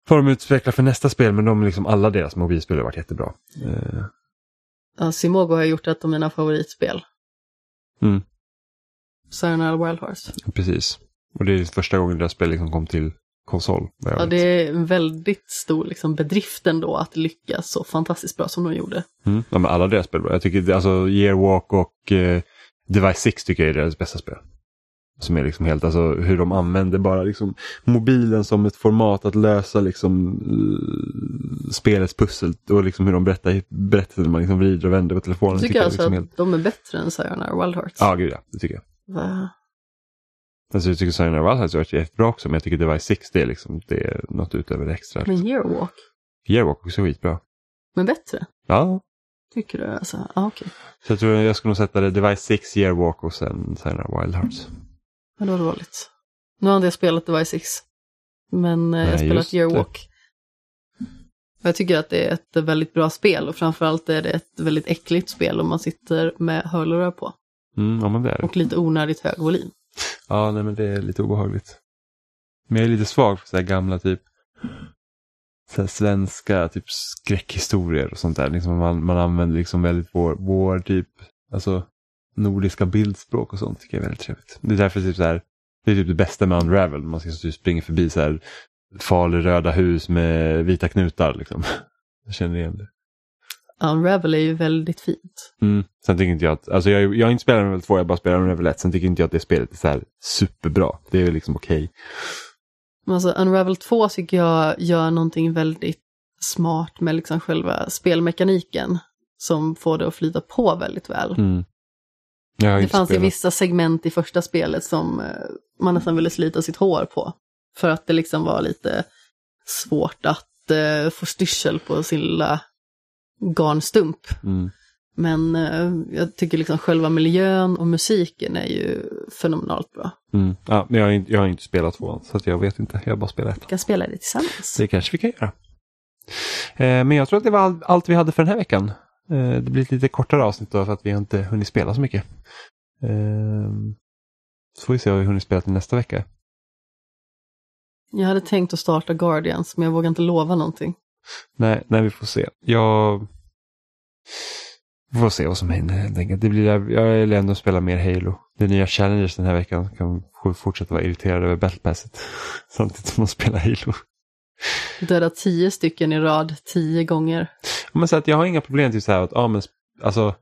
får de utveckla för nästa spel men de liksom alla deras mobilspel har varit jättebra. Eh. Ja, Simogo har gjort ett av mina favoritspel. Mm. Sayonara Wild Hearts. Precis. Och det är första gången deras spel liksom kom till konsol. Ja, det är en väldigt stor liksom, bedrift ändå att lyckas så fantastiskt bra som de gjorde. Mm. Ja, men alla deras spel bra. Jag tycker alltså Yearwalk och eh, Device 6 tycker jag är deras bästa spel. Som är liksom helt, alltså hur de använder bara liksom mobilen som ett format att lösa liksom spelets pussel och liksom hur de berättar berättelser man liksom vrider och vänder på telefonen. Jag tycker, tycker alltså liksom att helt... de är bättre än Sayonara Wild Hearts. Ja, gud ja, det tycker jag. Va? Alltså jag tycker of Us har varit jättebra också men jag tycker Device 6 det är, liksom, det är något utöver det extra. Men Yearwalk? Yearwalk också skitbra. Men bättre? Ja. Tycker du alltså? Ah, okej. Okay. Så jag tror jag skulle nog sätta det Device 6, Yearwalk och sen of Wild Hearts. Men det var dåligt. Nu har inte jag spelat Device 6. Men eh, Nej, jag har spelat Yearwalk. Jag tycker att det är ett väldigt bra spel och framförallt är det ett väldigt äckligt spel om man sitter med hörlurar på. Mm, ja, men det är det. Och lite onödigt hög volym. Ja, nej men det är lite obehagligt. Men jag är lite svag för så här gamla typ så svenska typ skräckhistorier och sånt där. Liksom man, man använder liksom väldigt vår, vår typ, alltså nordiska bildspråk och sånt tycker jag är väldigt trevligt. Det är därför typ så här, det är typ det bästa med Unravel. Man ska typ springa förbi så här falröda hus med vita knutar liksom. <laughs> Jag känner igen det. Unravel är ju väldigt fint. Mm. Sen tycker inte jag att, alltså jag, jag har inte spelat Unravel 2, jag bara spelar Unravel 1. Sen tycker inte jag att det spelet är så här superbra. Det är väl liksom okej. Men alltså Unravel 2 tycker jag gör någonting väldigt smart med liksom själva spelmekaniken som får det att flyta på väldigt väl. Mm. Det fanns spelat. vissa segment i första spelet som eh, man nästan ville slita sitt hår på. För att det liksom var lite svårt att eh, få styrsel på sin lilla garnstump. Mm. Men eh, jag tycker liksom själva miljön och musiken är ju fenomenalt bra. Mm. Ja, men jag, har inte, jag har inte spelat tvåan så jag vet inte. Jag bara spelat ettan. Vi kan spela det tillsammans. Det kanske vi kan göra. Eh, men jag tror att det var all, allt vi hade för den här veckan. Eh, det blir ett lite kortare avsnitt då för att vi har inte hunnit spela så mycket. Eh, så får vi se vad vi hunnit spela till nästa vecka. Jag hade tänkt att starta Guardians men jag vågar inte lova någonting. Nej, nej, vi får se. Jag vi får se vad som händer helt enkelt. Det blir, jag vill ändå spela mer Halo. Det är nya challenges den här veckan. Kan få fortsätta vara irriterad över Battle Passet. <laughs> Samtidigt som man spelar Halo. Döda tio stycken i rad, tio gånger. Men så att jag har inga problem till så här att, ja men alltså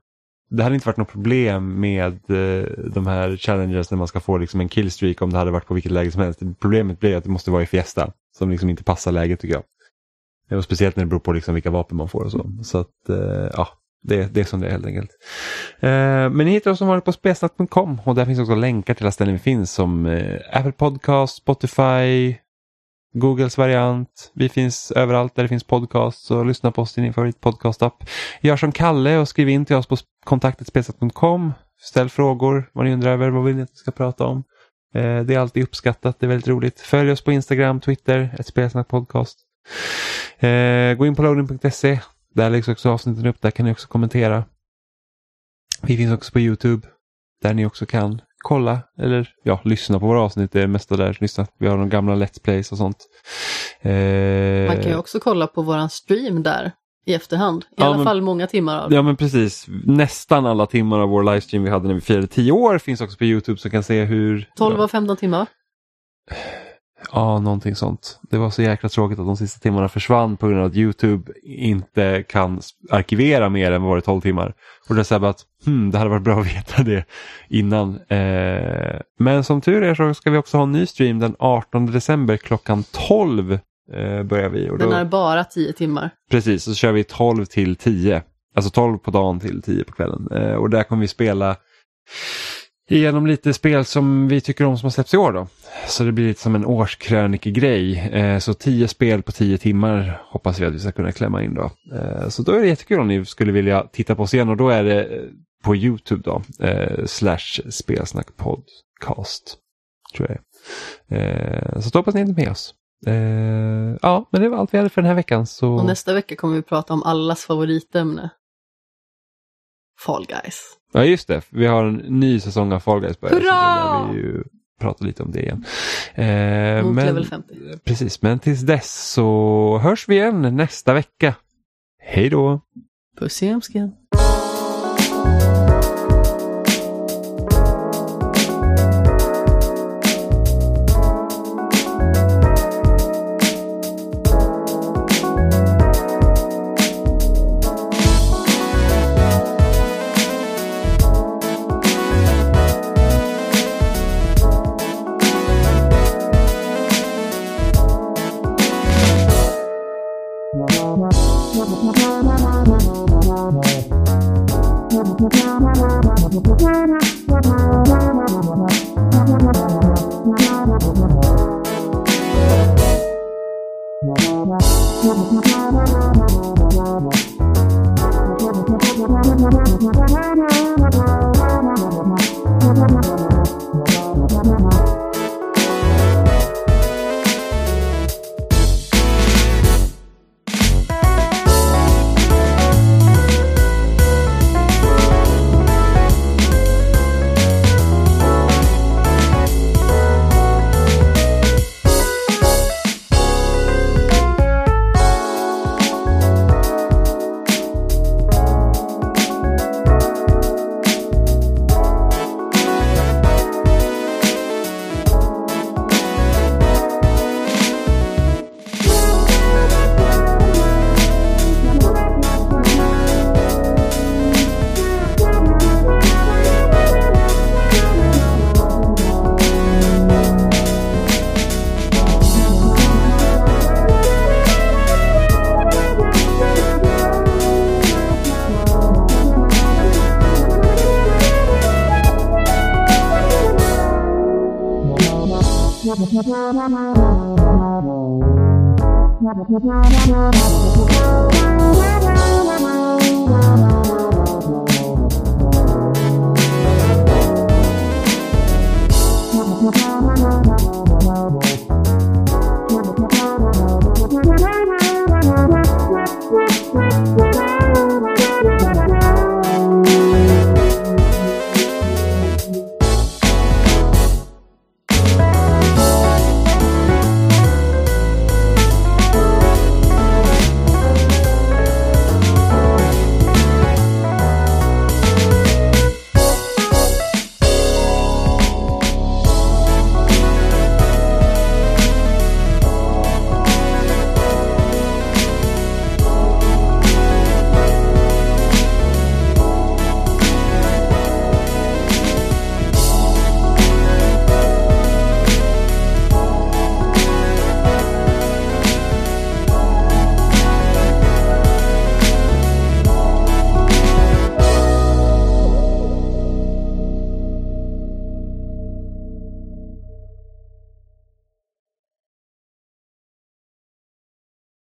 det hade inte varit något problem med eh, de här challenges när man ska få liksom en killstreak om det hade varit på vilket läge som helst. Problemet blir att det måste vara i Fiesta som liksom inte passar läget tycker jag. Och speciellt när det beror på liksom vilka vapen man får och så. Så att eh, ja, det, det är som det är helt enkelt. Eh, men ni hittar oss som vanligt på spelsnack.com och där finns också länkar till alla ställen vi finns som eh, Apple Podcast, Spotify, Googles variant. Vi finns överallt där det finns podcast så lyssna på oss i din favoritpodcastapp. Gör som Kalle och skriv in till oss på kontaktetspelsnack.com. Ställ frågor, vad ni undrar över, vad vill ni att vi ska prata om. Eh, det är alltid uppskattat, det är väldigt roligt. Följ oss på Instagram, Twitter, ett spelsnack podcast. Eh, gå in på loading.se. Där läggs också avsnitten upp, där kan ni också kommentera. Vi finns också på Youtube. Där ni också kan kolla eller ja, lyssna på våra avsnitt. Det är mesta där. Lyssna. Vi har de gamla Let's Plays och sånt. Eh, Man kan ju också kolla på våran stream där i efterhand. I Ja, alla men- fall många timmar av. Ja men precis. Nästan alla timmar av vår livestream vi hade när vi firade 10 år finns också på Youtube så kan se hur... 12 och 15 timmar. Ja, någonting sånt. Det var så jäkla tråkigt att de sista timmarna försvann på grund av att Youtube inte kan arkivera mer än vad det är 12 timmar. Och det är så här att hmm, det hade varit bra att veta det innan. Eh, men som tur är så ska vi också ha en ny stream den 18 december klockan 12 eh, börjar vi. Och då, Den är bara 10 timmar. Precis, så kör vi 12 till 10. Alltså 12 på dagen till 10 på kvällen. Eh, och där kommer vi spela igenom lite spel som vi tycker om som har släppts i år då. Så det blir lite som en årskrönikegrej. Eh, så tio spel på tio timmar hoppas vi att vi ska kunna klämma in då. Eh, så då är det jättekul om ni skulle vilja titta på oss igen och då är det eh, på Youtube då. Eh, slash spelsnack podcast. Tror jag det är. eh, Så då hoppas ni är med oss. Eh, ja, men det var allt vi hade för den här veckan. Så... Och nästa vecka kommer vi prata om allas favoritämne. Fall Guys. Ja just det, vi har en ny säsong av Fall Guys börjar. så Hurra! Vi ju prata lite om det igen. Eh, Mot men, level 50. Precis, men tills dess så hörs vi igen nästa vecka. Hej då! Puss i ömsken. Thank you.